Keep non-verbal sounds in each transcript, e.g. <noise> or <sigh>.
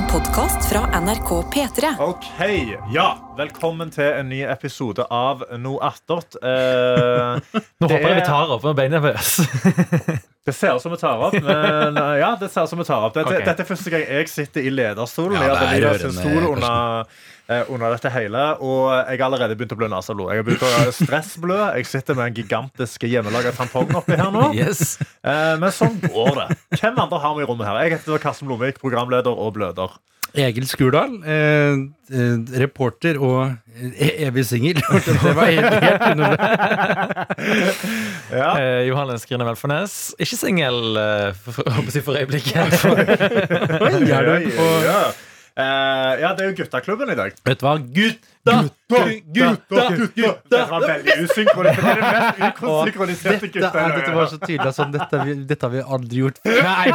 En podkast fra NRK P3. Ok, ja. Velkommen til en ny episode av Noe attåt. Eh, <laughs> Nå håper jeg er- vi tar opp. Nå ble jeg nervøs. <laughs> det ser ut som vi tar opp, men eh, ja, det ser ut som vi tar opp. Dette, okay. dette er første gang jeg sitter i lederstolen. Ja, jeg det er jeg hadde under, under dette hele, og jeg har allerede begynt å blø neseblod. Jeg har begynt å stressblø. Jeg sitter med en gigantisk hjemmelaga tampong oppi her nå. Yes. Eh, men sånn går det. Hvem andre har vi i rommet her? Jeg heter Karsten Blomvik, programleder og bløder. Egil Skurdal, eh, eh, reporter og eh, evig singel. <laughs> Det var helt, helt under <laughs> Ja. Eh, Johannes Grine Velfornes. Ikke singel, eh, for, for, for øyeblikket. <laughs> Oi, er du Ja, på ja. Eh, ja, det er jo guttaklubben i dag. Vet du hva? Gutta! Gutta! gutta Dette var veldig usynkronisert. Det det mest usynkroniserte Dette, gutta dette var så tydelig. Sånn, dette, har vi, dette har vi aldri gjort før. Nei,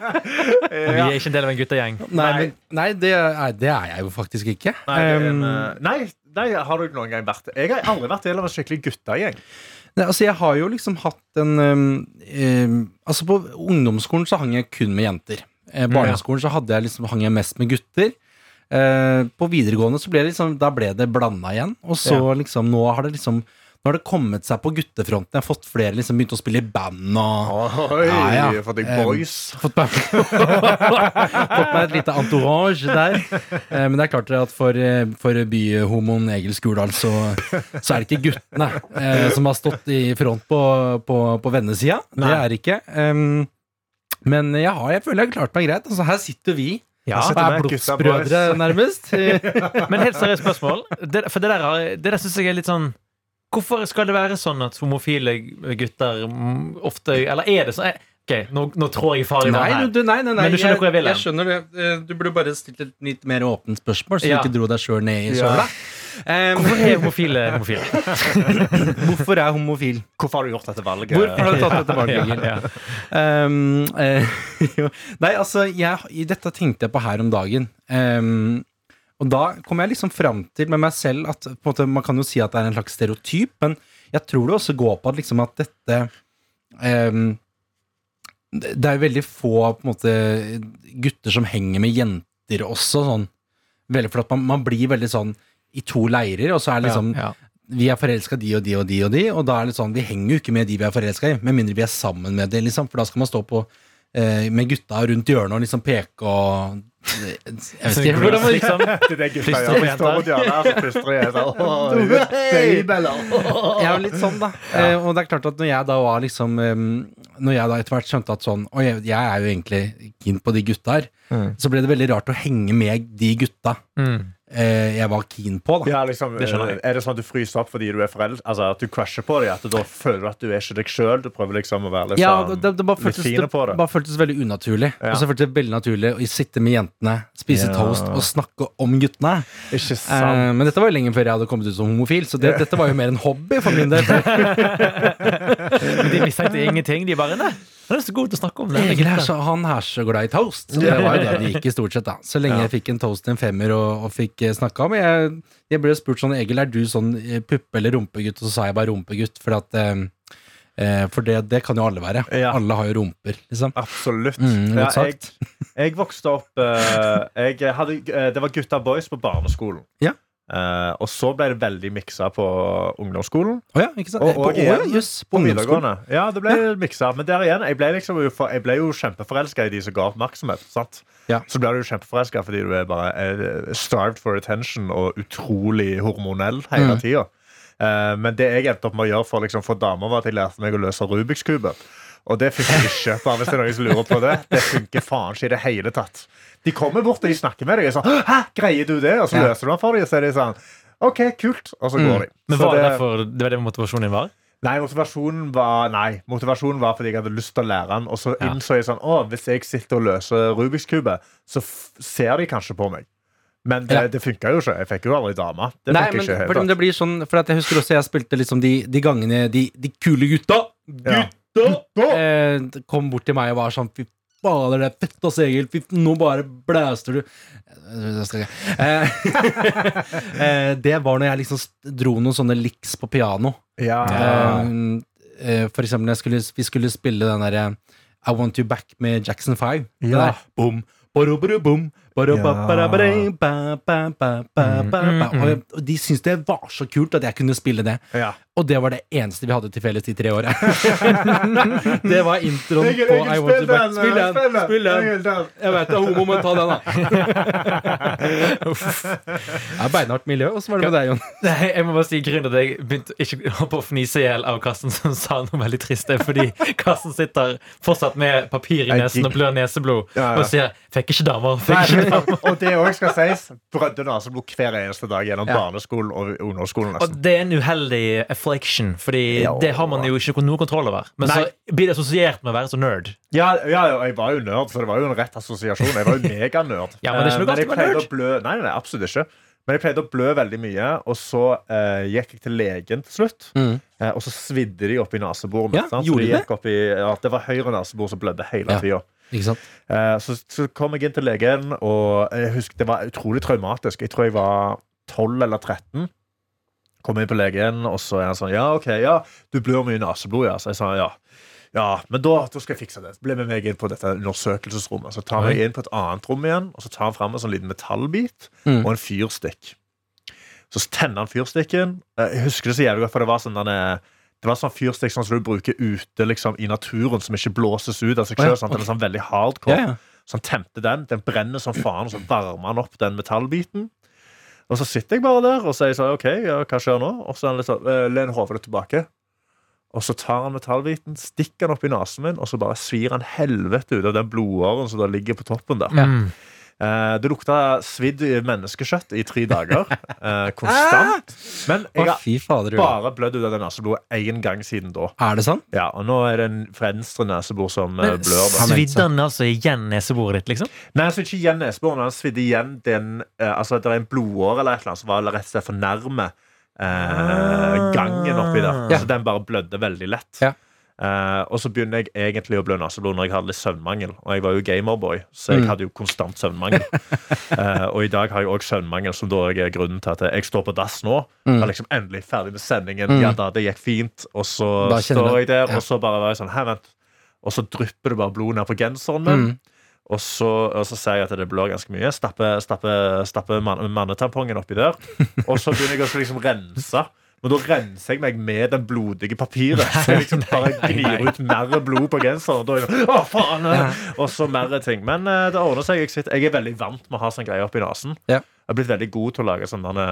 <laughs> Vi er ikke en del av en guttegjeng. nei, men, nei det, er, det er jeg jo faktisk ikke. Nei, det en, eh, nei, nei, har du noen gang vært Jeg har aldri vært del av en skikkelig guttegjeng. Nei, altså jeg har jo liksom hatt en um, um, Altså På ungdomsskolen så hang jeg kun med jenter. Eh, barneskolen så hadde jeg liksom, hang jeg mest med gutter. Eh, på videregående så ble det liksom Da ble det blanda igjen. Og så liksom nå har det liksom Nå har det kommet seg på guttefronten. Jeg har fått flere liksom begynt å spille i band og Oi, Ja, ja. Fått deg boys. boys. fått meg, <laughs> fått meg et lite entourage der. Eh, men det er klart at for, eh, for byhomoen Egil Skurdal så, så er det ikke guttene eh, som har stått i front på, på, på vennesida. Det er det ikke. Um, men jeg, har, jeg føler jeg har klart meg greit. Altså, her sitter vi. Ja, sitter er blodsbrødre, nærmest. <laughs> Men helt seriøst spørsmål. Det, for det der, det der syns jeg er litt sånn Hvorfor skal det være sånn at homofile gutter ofte Eller er det sånn eh, Ok, nå, nå trår jeg far i vann her. du, nei, nei, nei. Men du skjønner hvor jeg vil hen? Jeg skjønner det. Eh, Du burde bare stilt et litt mer åpent spørsmål, så Ja. du ikke dro deg sjøl ned i Ja. Um, Hvorfor er homofile homofile? <laughs> hvorfor er homofil? Hvorfor har du gjort dette valget? Hvorfor har du tatt dette valget? <laughs> Ja, Ja, <laughs> Um, uh. Nei, altså, jeg, dette tenkte jeg på her om dagen. Um, og da kom jeg liksom fram til med meg selv at på en måte, man kan jo si at det er en slags stereotyp, men jeg tror det også går på at liksom at dette um, det det er jo veldig få på en måte, gutter som henger med jenter også, sånn. Veldig, for at man, man blir veldig sånn i to leirer, og så er det liksom ja. vi er forelska de og de og de og de, og da er det sånn, vi henger jo ikke med de vi er forelska i, med mindre vi er sammen med de, liksom, for da skal man stå på eh, med gutta rundt hjørnet og liksom peke og Jeg vet ikke hvordan man liksom. <laughs> <laughs> Jeg er litt sånn, da. <laughs> Ja. og det er klart at når jeg da var liksom eh, Når jeg da etter hvert skjønte at sånn Og jeg, jeg er jo egentlig keen på de gutta her, Mm. så ble det veldig rart å henge med de gutta Mm. Eh, jeg var keen på, da. Ja, liksom, Det jeg. Er det sånn at du fryser opp fordi du er forelder? Altså at du crusher på dem? At du da føler du at du er ikke deg sjøl? Du prøver liksom å være Ja, sånn det, det, bare føltes, litt det på det. bare føltes veldig unaturlig. Ja. Og så føltes det veldig naturlig å sitte med jentene, spise Ja. toast og snakke om guttene. Ikke Eh, men dette var jo lenge før jeg hadde kommet ut som homofil, så det, dette var jo mer en hobby for min del. <laughs> <laughs> Men de mistenkte ingenting. De bare Nei, han er så god til å snakke om det. Egil er så, han er så glad i toast. Det var jo det det gikk i stort sett, da. Så lenge Ja. jeg fikk en toast til en femmer og, og fikk eh, snakka om. Jeg, jeg ble spurt sånn Egil, er du sånn eh, puppe- eller rumpegutt? Og så sa jeg bare rumpegutt, for at eh, eh, For det, det kan jo alle være. Ja. Alle har jo rumper, liksom. Absolutt. Mm, Ja, jeg, jeg vokste opp eh, jeg hadde, Det var gutta boys på barneskolen. Ja. Eh, og så ble det veldig miksa på ungdomsskolen. Oh, ja, ikke sant? Og- og, på, og å ja, igjen, jøss, på På ungdomsskolen. videregående. Ja, det ble miksa. Men der igjen, jeg ble, liksom, jeg ble jo kjempeforelska i de som ga oppmerksomhet. Sant? Ja. Så ble du kjempeforelska fordi du er bare er starved for attention og utrolig hormonell hele Mm. tida. Uh, men det jeg endte opp med å gjøre for liksom, for damer, var at jeg lærte meg å løse Rubiks kube. Og det funker ikke. bare hvis det er noen som lurer på det Det funker faen ikke i det hele tatt. De kommer bort og de snakker med deg og sånn Hæ, greier du det? Og så løser du den for dem, og så er de sånn OK, kult. Og så Mm. går de. Men Så var det derfor det var det motivasjonen din var? Nei, motivasjonen var Nei, motivasjonen var fordi jeg hadde lyst til å lære den. Og så Ja. innså jeg sånn Å, hvis jeg sitter og løser Rubiks kube, så ser de kanskje på meg. Men det, Ja. det funka jo ikke. Jeg fikk jo aldri dame. Det Nei, men ikke for det blir sånn For jeg husker også jeg spilte liksom de, de gangene de, de kule gutta Ja. Gutta eh, kom bort til meg og var sånn Fy fader, det er fett ass, Egil. Nå bare blæster du Eh, det <laughs> eh, Det var når jeg liksom dro noen sånne licks på piano. Ja. Eh, for eksempel når skulle, vi skulle spille den derre I Want You Back med Jackson 5. Ja. der, Boom, boom, Mm, mm, mm. Og de syntes det var så kult at jeg kunne spille det. Ja. Og det var det eneste vi hadde til felles de tre åra. <laughs> det var introen på I Want To Back. Spill den! Spill den! Jeg vet det er homo, men ta den, da. <laughs> Det er beinhardt miljø. Åssen var det med deg, Jon? <laughs> Nei, jeg må bare si grunnen til at jeg begynte ikke å holde på å fnise i hjel av Karsten som sa noe veldig trist. Fordi Karsten sitter fortsatt med papir i nesen og blør neseblod og sier 'fikk ikke damer'. Fikk ikke. <laughs> og det òg skal sies. Brødde naseblod hver eneste dag gjennom Ja. barneskolen og ungdomsskolen. Og det er en uheldig affliction, Fordi Ja. det har man jo ikke noe kontroll over. Men Nei. så blir det assosiert med å være så nerd. Ja, ja, jeg var jo nerd, så det var jo en rett assosiasjon. Jeg var jo meganerd. <laughs> Ja, men det er ikke noe Eh, galt pleide nerd. blø Nei, nei, absolutt ikke. Men jeg pleide å blø veldig mye, og så eh, gikk jeg til legen til slutt. Mm. Eh, og så svidde de opp i neseboret Ja, de de det? opp i, ja, det var høyre nesebor som blødde hele Ja. tida. Ikke sant? Eh, så, så kom jeg inn til legen, og jeg husker det var utrolig traumatisk. Jeg tror jeg var 12 eller 13. Kom inn på legen, og så er han sånn Ja, OK, ja, du blør mye naseblod, ja. Så jeg sa ja. Ja, men da, da skal jeg fikse det. Bli med meg inn på dette undersøkelsesrommet. Så tar jeg inn på et annet rom igjen, og så tar han fram en sånn liten metallbit Mm. og en fyrstikk. Så tenner han fyrstikken. Eh, Jeg husker det så jævlig godt, for det var sånn denne det var sånn fyrstikk sånn som du bruker ute liksom, i naturen, som ikke blåses ut av seg ja, sjøl. Den er sånn veldig hardcore. Ja, ja. Så han temte den. Den brenner som faen, og så varmer han opp den metallbiten. Og så sitter jeg bare der og sier sånn, OK, ja, hva skjer nå? Og så er han litt sånn, eh, len hodet tilbake. Og så tar han metallbiten, stikker den opp i nesen min, og så bare svir han helvete ut av den blodåren som da ligger på toppen der. Mm. Eh, det lukta svidd menneskekjøtt i tre dager. <laughs> Eh, konstant. Men jeg har bare blødd ut av det neseblodet én gang siden da. Er det sant? Ja, Og nå er det en venstre nesebor som eh, Men blør. da. Svidde han altså igjen neseboret ditt, liksom? Nei, altså ikke igjen neseboret, men han svidde igjen den Altså, det er en blodåre eller et eller annet som var rett og slett for nærme eh, gangen oppi der. Ja. Så den bare blødde veldig lett. Ja. Eh, og så begynner jeg egentlig å blø neseblod når jeg hadde litt søvnmangel. Og jeg var jo gamerboy, så jeg Mm. hadde jo konstant søvnmangel. uh, <laughs> og i dag har jeg òg søvnmangel, som da er grunnen til at jeg står på dass nå. Mm. Er liksom endelig ferdig med sendingen. Mm. Ja da, det gikk fint. Og så står jeg der, ja. og så bare var jeg sånn Hei, vent. Og så drypper det bare blod ned på genseren min. Mm. Og så, og så ser jeg at det blør ganske mye. Stapper, stapper, stapper man, mannetampongen oppi der. <laughs> Og så begynner jeg å liksom rense. Men da renser jeg meg med den blodige papiret. Så jeg liksom bare gnir ut mer blod på genseren. Og da å faen Og så mer ting. Men eh, det ordner seg. Jeg, jeg er veldig vant med å ha sånn greie oppi nesen. Ja. Jeg har blitt veldig god til å lage sånne,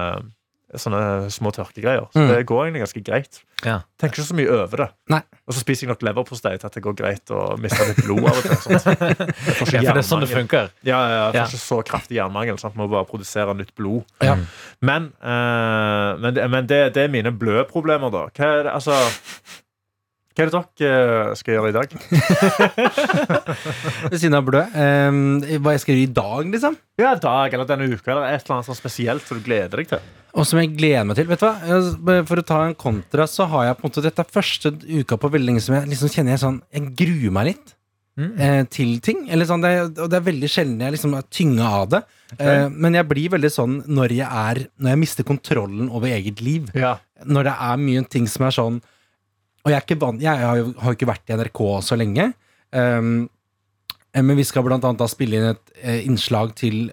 sånne små tørkegreier. Så Mm. det går egentlig ganske greit. Ja. Tenker ikke så mye over det. Nei. Og så spiser jeg nok leverpostei til at det går greit å miste litt blod av og til. Sånn. Jeg <laughs> får ikke Ja, for det er sånn det funker. Ja, ja, jeg får Ja. ikke så kraftig jernmangel. Sant? Må bare produsere nytt blod. Ja. Men, uh, men, det, men det, det er mine blødproblemer, da. Hva er det, altså Hva er det dere eh, skal gjøre i dag? <laughs> Ved siden av blø. Um, hva jeg skal gjøre i dag, liksom? Ja, dag eller denne uka, eller et eller annet sånn spesielt som du gleder deg til. Og som jeg gleder meg til. Vet du hva? For å ta en kontra, så har jeg på en måte dette er første uka på veldig lenge som jeg liksom kjenner jeg sånn Jeg gruer meg litt Mm. eh, til ting. Eller sånn, det, er- og det er veldig sjelden jeg liksom er tynga av det. Eh, men jeg blir veldig sånn når jeg er Når jeg mister kontrollen over eget liv. Ja. Når det er mye ting som er sånn Og jeg, er ikke vant, jeg har jo har ikke vært i NRK så lenge. Um, men vi skal blant annet da spille inn et eh, innslag til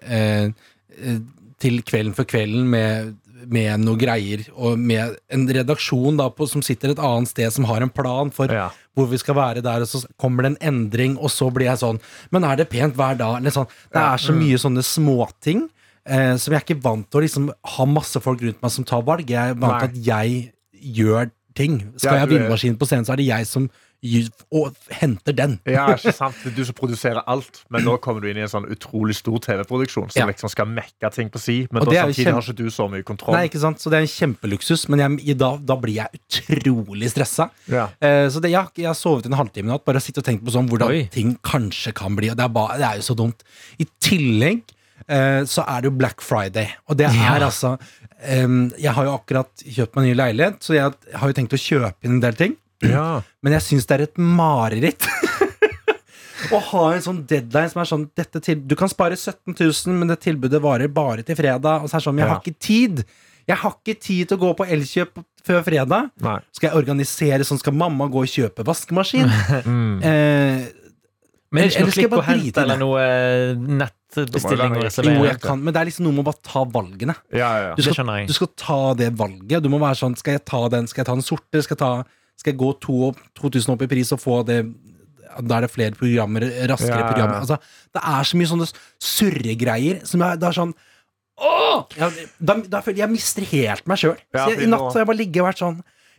Til Kvelden for kvelden med, med noe greier, og med en redaksjon da på, som sitter et annet sted, som har en plan for Ja. hvor vi skal være der, og så kommer det en endring, og så blir jeg sånn Men er det pent hver dag? Eller sånn. Det er så mye sånne småting eh, som jeg er ikke vant til å liksom ha masse folk rundt meg som tar valg. Jeg er vant til at jeg gjør ting. Skal jeg ha vindmaskin på scenen, så er det jeg som og henter den. Ja, ikke sant? Du som produserer alt, men nå kommer du inn i en sånn utrolig stor TV-produksjon som Ja. liksom skal mekke ting på si, men da samtidig kjempe- har ikke du så mye kontroll. Nei, ikke sant? Så det er en kjempeluksus, men jeg, da, da blir jeg utrolig stressa. Ja. Eh, så det, jeg, jeg har sovet en halvtime i natt, bare sittet og tenkt på sånn hvordan Oi. ting kanskje kan bli. Og det er, bare, det er jo så dumt. I tillegg eh, så er det jo Black Friday, og det Ja. er altså em, Jeg har jo akkurat kjøpt meg ny leilighet, så jeg har jo tenkt å kjøpe inn en del ting. Ja. Men jeg syns det er et mareritt. <laughs> Å ha en sånn deadline som er sånn dette til, Du kan spare 17 000, men det tilbudet varer bare til fredag. Og så er det sånn, men jeg Ja. har ikke tid! Jeg har ikke tid til å gå på Elkjøp før fredag. Nei. Skal jeg organisere sånn? Skal mamma gå og kjøpe vaskemaskin? <laughs> Mm. Eh, Men er ikke Eller noe skal jeg klikk og bare drite hent i eller noe nettbestilling og Jo, Jo, jeg kan, men det er liksom noe med å bare ta valgene. Ja, ja, ja. Du skal, du skal ta det valget. Du må være sånn Skal jeg ta den? Skal jeg ta den sorte? Skal jeg, ta, skal jeg gå to, opp- 2000 opp i pris og få det Da er det flere programmer, raskere Ja, ja, programmer. Altså, det er så mye sånne surregreier som jeg, det er sånn Åh! Jeg, da, da føler jeg jeg mister helt meg sjøl. Ja, I natt har jeg bare ligget og vært sånn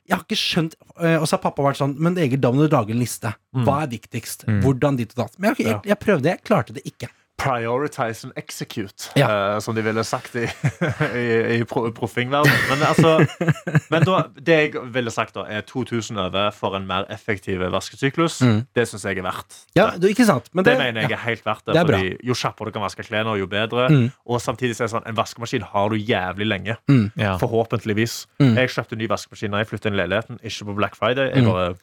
Jeg har ikke skjønt eh, Og så har pappa vært sånn Men Egil, da må du lage en liste. Hva er viktigst? Hvordan ditt og datt? Men jeg, jeg, jeg prøvde, jeg klarte det ikke. Prioritize and execute, Ja. uh, som de ville sagt i, <laughs> i, i pro- proffingverdenen. Men, altså, <laughs> men da, det jeg ville sagt, da, er 2000 over for en mer effektiv vaskesyklus. Mm. Det syns jeg er verdt. Ja, det, ikke sant? Men Det, det, mener jeg ja. er helt verdt det. Fordi Jo kjappere du kan vaske klærne, jo bedre. Mm. Og samtidig så er det sånn, en vaskemaskin har du jævlig lenge. Ja. Forhåpentligvis. Mm. Jeg kjøpte ny vaskemaskin da jeg flyttet inn i leiligheten, ikke på Black Friday. Jeg Mm. bare,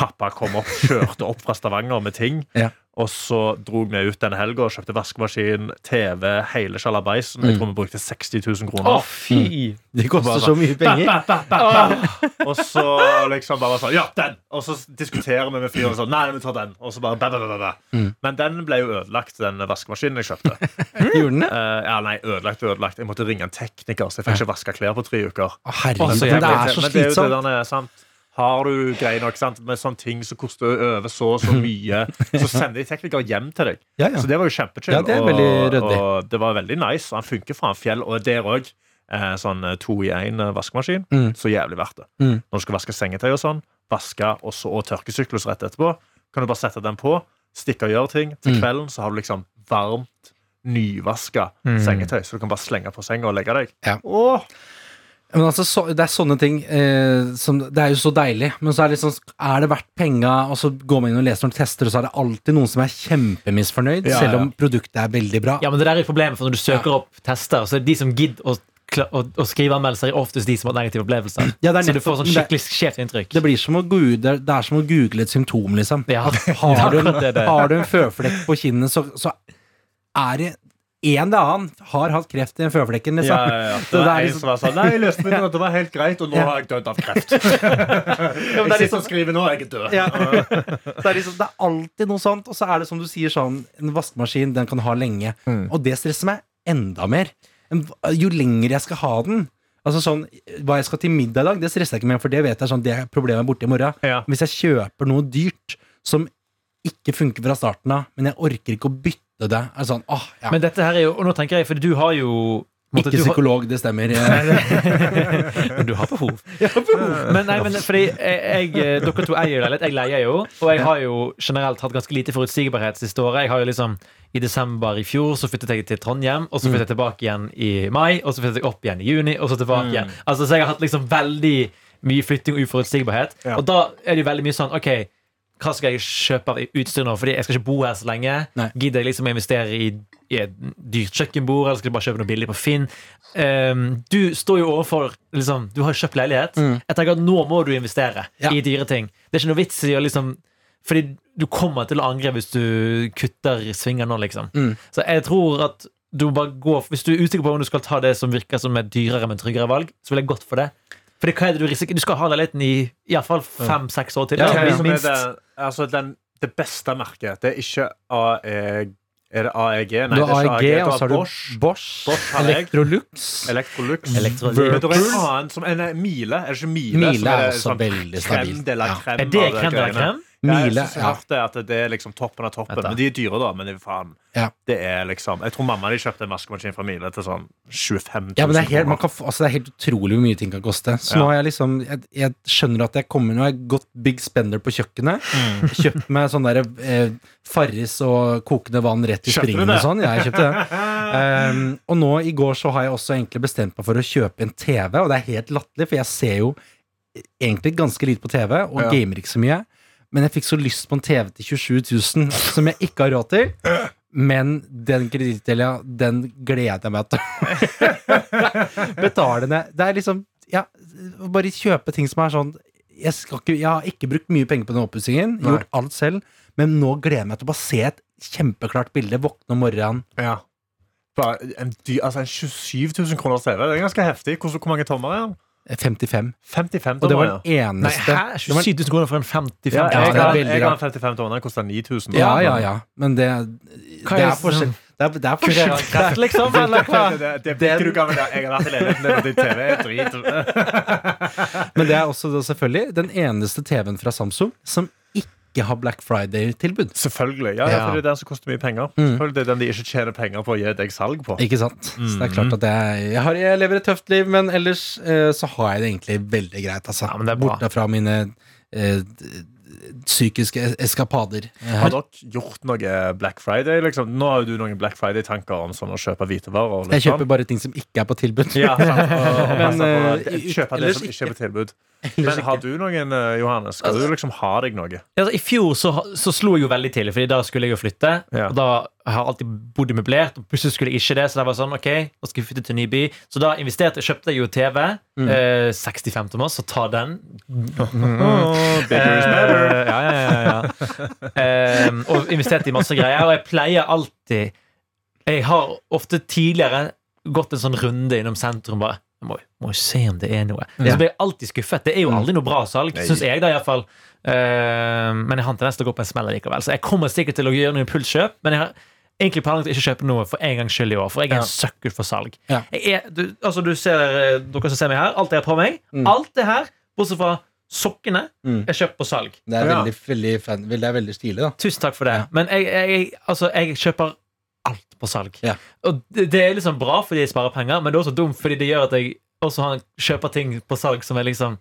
pappa kom opp, kjørte opp fra Stavanger med ting. Ja. Og så dro vi ut denne helga og kjøpte vaskemaskin, TV, hele sjalabaisen. Mm. Jeg tror vi brukte 60 000 Å, oh, fy! Det koster så mye penger. Ba, ba, ba. Og så liksom bare sånn Ja, den! Og så diskuterer vi med fyren sånn Nei, vi tar den. Og så bare ba, ba, ba, ba, ba. Mm. Men den ble jo ødelagt, den vaskemaskinen jeg kjøpte. <laughs> Gjorde den det? Uh, ja, nei, ødelagt ødelagt. Jeg måtte ringe en tekniker, så jeg fikk ikke vaske klær på tre uker. Å, herregud, så men det er så Men det er jo det slitsomt. der, sant? Har du greier nok sant? med sånne ting som koster over så og så mye, så sender de teknikere hjem til deg. Ja, ja. Så det var jo kjempechill. Ja, det er og, og det var veldig nice. Han funker fra en fjell, og der òg. Eh, sånn eh, to i én vaskemaskin. Mm. Så jævlig verdt det. Mm. Når du skal vaske sengetøy og sånn, vaske og så og tørkesyklus rett etterpå, kan du bare sette den på, stikke og gjøre ting. Til Mm. kvelden så har du liksom varmt, nyvaska Mm. sengetøy, så du kan bare slenge på senga og legge deg. Ja. Åh, Men altså, så, det er sånne ting eh, som, Det er jo så deilig, men så er det liksom Er det verdt penga, og så går man inn og leser noen tester, og så er det alltid noen som er kjempemisfornøyd, Ja, selv ja. om produktet er veldig bra. Ja, men det der er problemet, for når du søker opp tester, så er det de som gidder å, å, skrive anmeldelser, er oftest de som har negative opplevelser. <clears throat> Ja, så du får sånn skikkelig skjevt inntrykk. Det blir som å, google, det er, som å google et symptom, liksom. Ja. Har <laughs> du en, har du en føflekk på kinnet, så, så er det en eller annen har hatt kreft i en føflekken, liksom. Ja, ja, ja. <laughs> Det var er en liksom- som var sånn Nei, jeg leste meg var helt greit, og nå Ja. har jeg dødd av kreft. <laughs> jeg sitter og skriver nå, jeg er død. Ja. Det, er liksom, det er alltid noe sånt, og så er det som du sier sånn En vaskemaskin den kan ha lenge. Mm. Og det stresser meg enda mer. Jo lenger jeg skal ha den Altså sånn, Hva jeg skal til middag i dag, det stresser jeg ikke med, for det vet jeg sånn, det er problemet borte i morgen. Ja. Hvis jeg kjøper noe dyrt som ikke funker fra starten av, men jeg orker ikke å bytte det, er det sånn åh, ja. Men dette her er jo Og nå tenker jeg, for du har jo måtte, Ikke har- psykolog, det stemmer. <laughs> Men du har behov. Men nei, men fordi jeg, jeg, dere to eier leilighet, jeg leier jo. Og jeg har jo generelt hatt ganske lite forutsigbarhet siste året. Jeg har jo liksom I desember i fjor så flyttet jeg til Trondheim, og så flyttet jeg tilbake igjen i mai, og så flyttet jeg opp igjen i juni, og så tilbake igjen. Altså Så jeg har hatt liksom veldig mye flytting og uforutsigbarhet. Ja. Og da er det jo veldig mye sånn OK, hva skal jeg kjøpe av utstyr nå? Fordi jeg skal ikke bo her så lenge. Nei. Gidder jeg liksom å investere i, i et dyrt kjøkkenbord, eller skal jeg bare kjøpe noe billig på Finn? Um, du står jo overfor liksom, Du har kjøpt leilighet. Mm. Jeg tenker at nå må du investere Ja. i dyre ting. Det er ikke noe vits i å liksom Fordi du kommer til å angre hvis du kutter svinger nå, liksom. Mm. Så jeg tror at du bare går Hvis du er usikker på om du skal ta det som virker som et dyrere, men tryggere valg, så vil jeg godt for det. Fordi hva er det Du risikerer? Du skal ha leiligheten i iallfall fem-seks år til. Ja. Som er minst. det, altså den, det beste merket. Det er ikke AEG Er det AEG? Nei, Du det er har ikke AEG, AEG. og så har du Bosch. Bosch, Bosch har. Electrolux. Electrolux. Electrolux. Men det er en annen som en Miele. Er det ikke Mile? Mile som er det også sånn veldig stabilt. Er det krem de la creme? krem? Ja, jeg jeg ja. at det er liksom toppen av toppen. Men de er dyre, da. Men det faen Ja. Det er liksom Jeg tror mamma de kjøpte en vaskemaskin fra Mile til sånn 25 000 Ja, men det er, helt, man kan, altså det er helt utrolig hvor mye ting kan koste. Så Ja. nå har jeg liksom jeg, jeg skjønner at jeg kommer Nå har jeg gått big spender på kjøkkenet. Mm. Kjøpt meg sånn der eh, Farris og kokende vann rett i springen og sånn. Ja, jeg kjøpte det. Um, <laughs> og nå i går så har jeg også egentlig bestemt meg for å kjøpe en TV, og det er helt latterlig, for jeg ser jo egentlig ganske lite på TV, og Ja. gamer ikke så mye. Men jeg fikk så lyst på en TV til 27 000 som jeg ikke har råd til. Men den kredittdelia, den gleder jeg meg til <laughs> å betale ned. Det er liksom Ja, bare kjøpe ting som er sånn jeg, ikke, jeg har ikke brukt mye penger på den oppussingen, gjort alt selv, men nå gleder jeg meg til å bare se et kjempeklart bilde, våkne om morgenen. Ja. Bare en, altså en 27 000 kroners TV. Det er ganske heftig. Hvor, hvor mange tommer er den? 55. 55 Og det var ja. eneste Nei, hæ? Det var- 27 000 kroner for en 55 Ja, Ja, jeg, det har, jeg har en 55 tommer. Den koster 9000. Ja, ja, ja. Men det, Hva det er forskjell. Det er, det er forskjell. Liksom? <laughs> Eller hva? Det, det, det, det, du kan jeg har vært i leiligheten din, TV drit. <laughs> Men det er også selvfølgelig den eneste TV-en fra Samsung som ikke har Black Friday-tilbud. Selvfølgelig. Ja, ja, Ja. for det er den som koster mye penger. Selvfølgelig Det er den de ikke tjener penger på å gi deg salg på. Ikke sant? Så det er klart at jeg, jeg, har, jeg lever et tøft liv, men ellers eh, så har jeg det egentlig veldig greit. Altså. Ja, men det er bra. Borte fra mine eh, psykiske eskapader. Her. Har dere gjort noe Black Friday? Liksom? Nå har jo du noen Black Friday-tanker om sånn å kjøpe hvitevarer. Liksom. Jeg kjøper sånn. bare ting som ikke er på tilbud. ja, sant, <laughs> og, og Men, på eh, det som ikke er på tilbud. <laughs> Men har du noen, eh, Johannes? Skal du liksom ha deg noe? Altså, I fjor så, så slo jeg jo veldig til, Fordi da skulle jeg jo flytte. Ja. Og da har alltid bodd i møblert, og plutselig skulle jeg ikke det. Så det var sånn, ok, nå skal vi flytte til en ny by. Så da investerte, kjøpte jeg jo TV. Eh, 65 tommer, så ta den. Bigger is better. Eh, <laughs> ja, ja, ja, ja. Eh, og investerte i masse greier. Og jeg pleier alltid Jeg har ofte tidligere gått en sånn runde innom sentrum. bare jeg må, må jo se om det er noe. Ja. Så blir jeg alltid skuffet. Det er jo aldri noe bra salg, syns jeg. da i hvert fall Eh, Men jeg har en tendens til å gå på en smell likevel. Så jeg kommer sikkert til å gjøre noen impulskjøp, men jeg har egentlig planlagt å ikke kjøpe noe for en gangs skyld i år. For jeg er Ja. en søkker for salg. Ja. Jeg er, du, altså du ser, eh, Dere som ser meg her, alt jeg har på meg, Mm. alt det her, bortsett fra sokkene, Mm. er kjøpt på salg. Det er Ja. veldig, veldig, fan, det er veldig stilig, da. Tusen takk for det. Ja. Men jeg, jeg, altså, jeg kjøper alt på salg. Ja. Og det, det er liksom bra fordi jeg sparer penger, men det er også dumt fordi det gjør at jeg også har, kjøper ting på salg som er liksom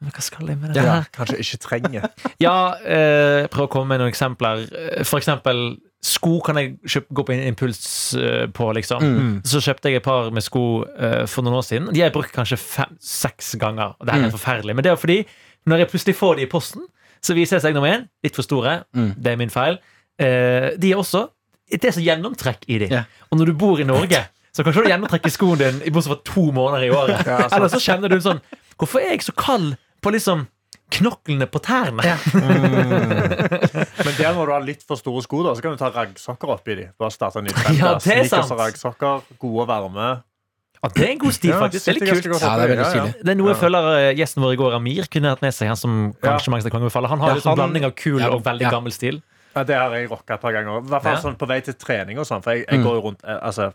Men hva skal jeg med dette Ja, her? kanskje ikke trenger. <laughs> Ja, eh, prøv å komme med noen eksempler. For eksempel sko kan jeg kjøpe, gå på en impuls eh, på, liksom. Mm. Så kjøpte jeg et par med sko eh, for noen år siden. De har jeg brukt kanskje fem-seks ganger. Og det er Mm. forferdelig. Men det er fordi når jeg plutselig får de i posten, så viser jeg seg nummer én litt for store. Mm. Det er min feil. Eh, de er også Det er så gjennomtrekk i de. Yeah. Og når du bor i Norge, så kanskje du gjennomtrekker skoen din i bortsett fra to måneder i året. Ja. <laughs> Eller så kjenner du sånn Hvorfor er jeg så kald på liksom knoklene på tærne? Men der når du har litt for store sko, da, så kan du ta raggsokker oppi de. Bare starte en ny trend. Ja, det er Sneakers sant. og raggsokker, gode og varme. Ja, det er en god stil, Ja, faktisk. Det er litt ganske kult. Ja, det er veldig Ja, ja. Det er noe jeg føler uh, gjesten vår i går, Amir, kunne hatt med seg. Han som kanskje mange kan befalle. Han har Ja, litt sånn blanding av kul Ja, og veldig ja. gammel stil. Ja, det har jeg rocka et par ganger. I hvert fall Ja. sånn på vei til trening og sånn. For jeg, jeg Mm. går jo rundt eh, Altså,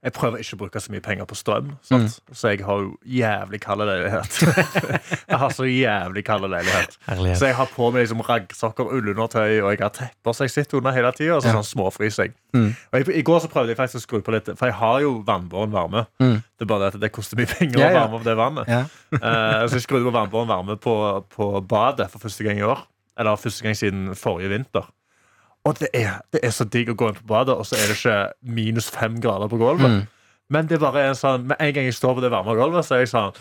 jeg prøver ikke å bruke så mye penger på strøm. Sant? Så jeg har jo jævlig kald leilighet. <laughs> jeg har så jævlig kald leilighet. Så jeg har på meg liksom raggsokker, ullundertøy, og jeg har tepper så jeg sitter under hele tida. Og så Ja. sånn småfryser jeg. Mm. Og jeg, I går så prøvde jeg faktisk å skru på litt, for jeg har jo vannbåren varme. Mm. Det er bare det at det koster mye penger Ja, å varme opp det vannet. Ja. Eh, så jeg skrudde på vannbåren varme på, på badet for første gang i år. Eller første gang siden forrige vinter. Og det er, det er så digg å gå inn på badet, og så er det ikke minus fem grader på gulvet. Mm. Men det er bare en sånn med en gang jeg står på det varme gulvet, så er jeg sånn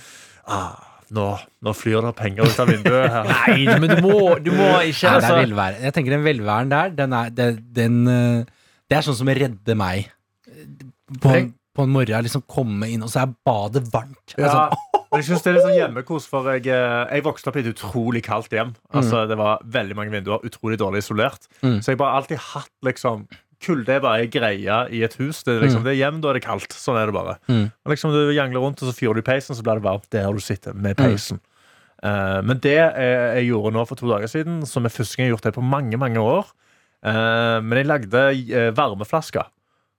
ah, nå, nå flyr det penger ut av vinduet her. <laughs> Nei, men du må, du må ikke Nei, det er altså, velvære. Jeg tenker den velværen der, den er, det, den, eh, det er sånn som redder meg. På en, på en morgen liksom komme inn, og så er badet varmt. Ja, sånn, men jeg synes det er litt sånn hjemmekos, for jeg, eh, jeg vokste opp i et utrolig kaldt hjem. Altså, Det var veldig mange vinduer, utrolig dårlig isolert. Mm. Så jeg bare alltid hatt liksom Kulde er bare ei greie i et hus. Det er, liksom, det er hjem, da er det kaldt. Sånn er det bare. Mm. Og liksom Du jangler rundt, og så fyrer du i peisen, så blir det varmt der du sitter med Mm. peisen. Eh, men det eh, jeg gjorde nå for to dager siden, som er første gang jeg har gjort det på mange mange år uh, Men jeg lagde uh, varmeflasker.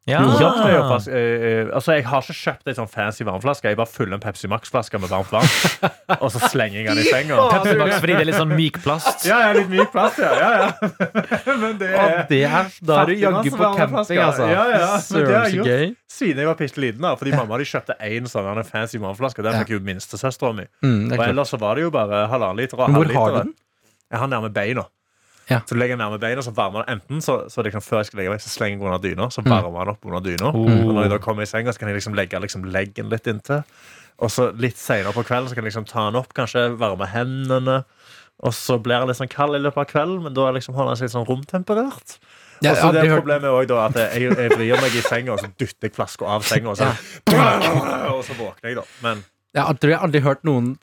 Ja. Ja, det er jo fast, eh, eh, altså, jeg har ikke kjøpt ei sånn fancy varmflaske. Jeg bare fyller en Pepsi Max-flaske med varmt vann, <laughs> og så slenger jeg den i senga. Pepsi Max fordi det er litt sånn myk plast. Ja, ja, litt myk plast, ja. ja, ja. <laughs> Men det Og er det er, da er du jaggu på camping, altså. Ja, ja, men det har jeg gjort. Siden jeg var bitte liten. Fordi mamma de kjøpte én sånn fancy varmflaske. Den fikk jo minstesøstera mi. Mm, Og ellers så var det jo bare halvannen liter og halvliteren. Jeg har nærme beina. Ja. Så du legger den nærme beina, så varmer den enten så, så liksom før jeg skal legge meg, så slenger jeg under dyna. Så Mm. varmer den opp under dyna. Og når jeg da kommer i senga, så kan jeg liksom legge liksom leggen litt inntil. Og så litt senere på kvelden så kan jeg liksom ta den opp, kanskje varme hendene. Og så blir den litt sånn kald i løpet av kvelden, men da er liksom seg litt sånn romtemperert. Ja, og så det aldri Problemet er også da at jeg, jeg vrir meg i senga, og så dytter jeg flaska av senga, og så, og så våkner jeg, da. Men Jeg har- jeg aldri hørt noen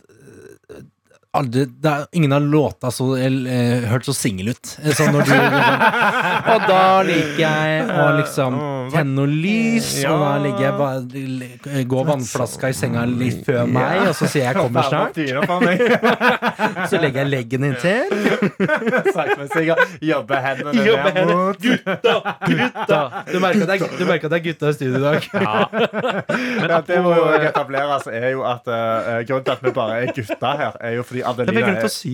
aldri det er, Ingen har låta så eh, hørt så singel ut. Eh, Sånn når du liksom, Og da liker jeg å liksom tenne noe lys, og da ligger jeg bare Går Gå vannflaska i senga litt før meg, og så sier jeg 'kommer <laughs> snart'. <laughs> Så legger jeg leggen inntil. <laughs> Jobbe hendene Jobbe ned mot Gutta! Du merker at det er, du merker at det er gutta i studio i dag. ja, Det må jo etableres, er jo at uh, grunnen til at vi bare er gutter her, er jo fordi Adelina er, si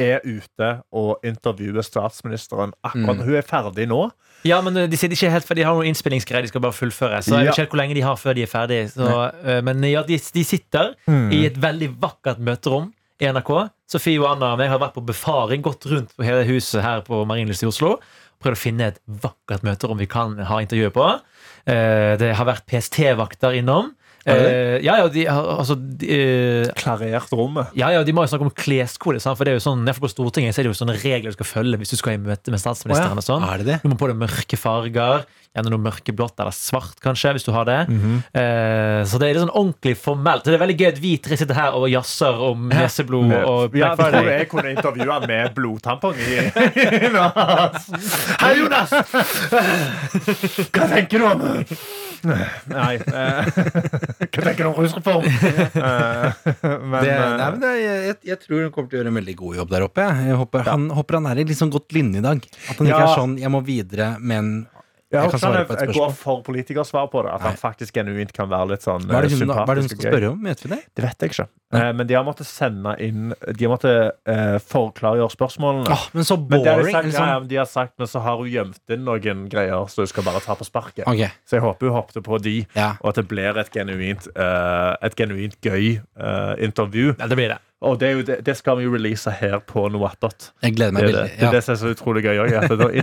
er ute og intervjuer statsministeren akkurat Mm. Hun er ferdig nå. Ja, men eh, de sitter ikke helt for De har noen innspillingsgreier de skal bare fullføre. Så jeg vet ikke helt hvor lenge de har før de er ferdig så, eh, Men ja, de, de sitter i et veldig vakkert møterom i NRK. Sofie og Anna og jeg har vært på befaring, gått rundt på hele huset her på Marienlyst i Oslo. Prøvd å finne et vakkert møterom vi kan ha intervjuet på. Eh, Det har vært PST-vakter innom. Eh, Ja, ja, de altså de, eh, Klarert rommet. ja, ja, de må jo snakke om kleskode, sant? for det er jo sånn, på Stortinget så er det jo sånne regler du skal følge hvis du skal i møte med statsministeren. og sånn. Er det det? Du må på deg mørke farger, gjerne noe mørkeblått eller svart, kanskje, hvis du har det. eh, så det er litt sånn ordentlig formelt. Det er veldig gøy at vi tre sitter her og jazzer om neseblod og ja, Black tror jeg kunne intervjue med blodtampong i <laughs> Hei, Jonas! Hva tenker du om Nei eh, Hva tenker du om rusreform? Eh, men det, eh, nei, men det, jeg, jeg tror hun kommer til å gjøre en veldig god jobb der oppe. Jeg, håper, ja. han, håper han er i sånn godt linje i dag. At han ikke Ja. er sånn 'jeg må videre', men jeg jeg et er- går for politikersvar på det. At han faktisk genuint kan være litt sånn Hva er det eh, hun, hva er det hun skal spørre om? Vet vi det? Det vet jeg ikke. Nei. Eh, men de har måttet sende inn De har måttet eh, forklargjøre spørsmålene. Oh, men så Men det har de, sagt, liksom. ja, ja, de har sagt, men så har hun gjemt inn noen greier, så hun skal bare ta på sparket. Okay. Så jeg håper hun hoppet på de, ja. og at det blir et genuint, eh, et genuint gøy eh, intervju. Ja, det blir det. Og det, er jo det, det skal vi jo release her på Noe attåt. Jeg gleder meg veldig, det, det, er Ja. det som er så utrolig gøy òg.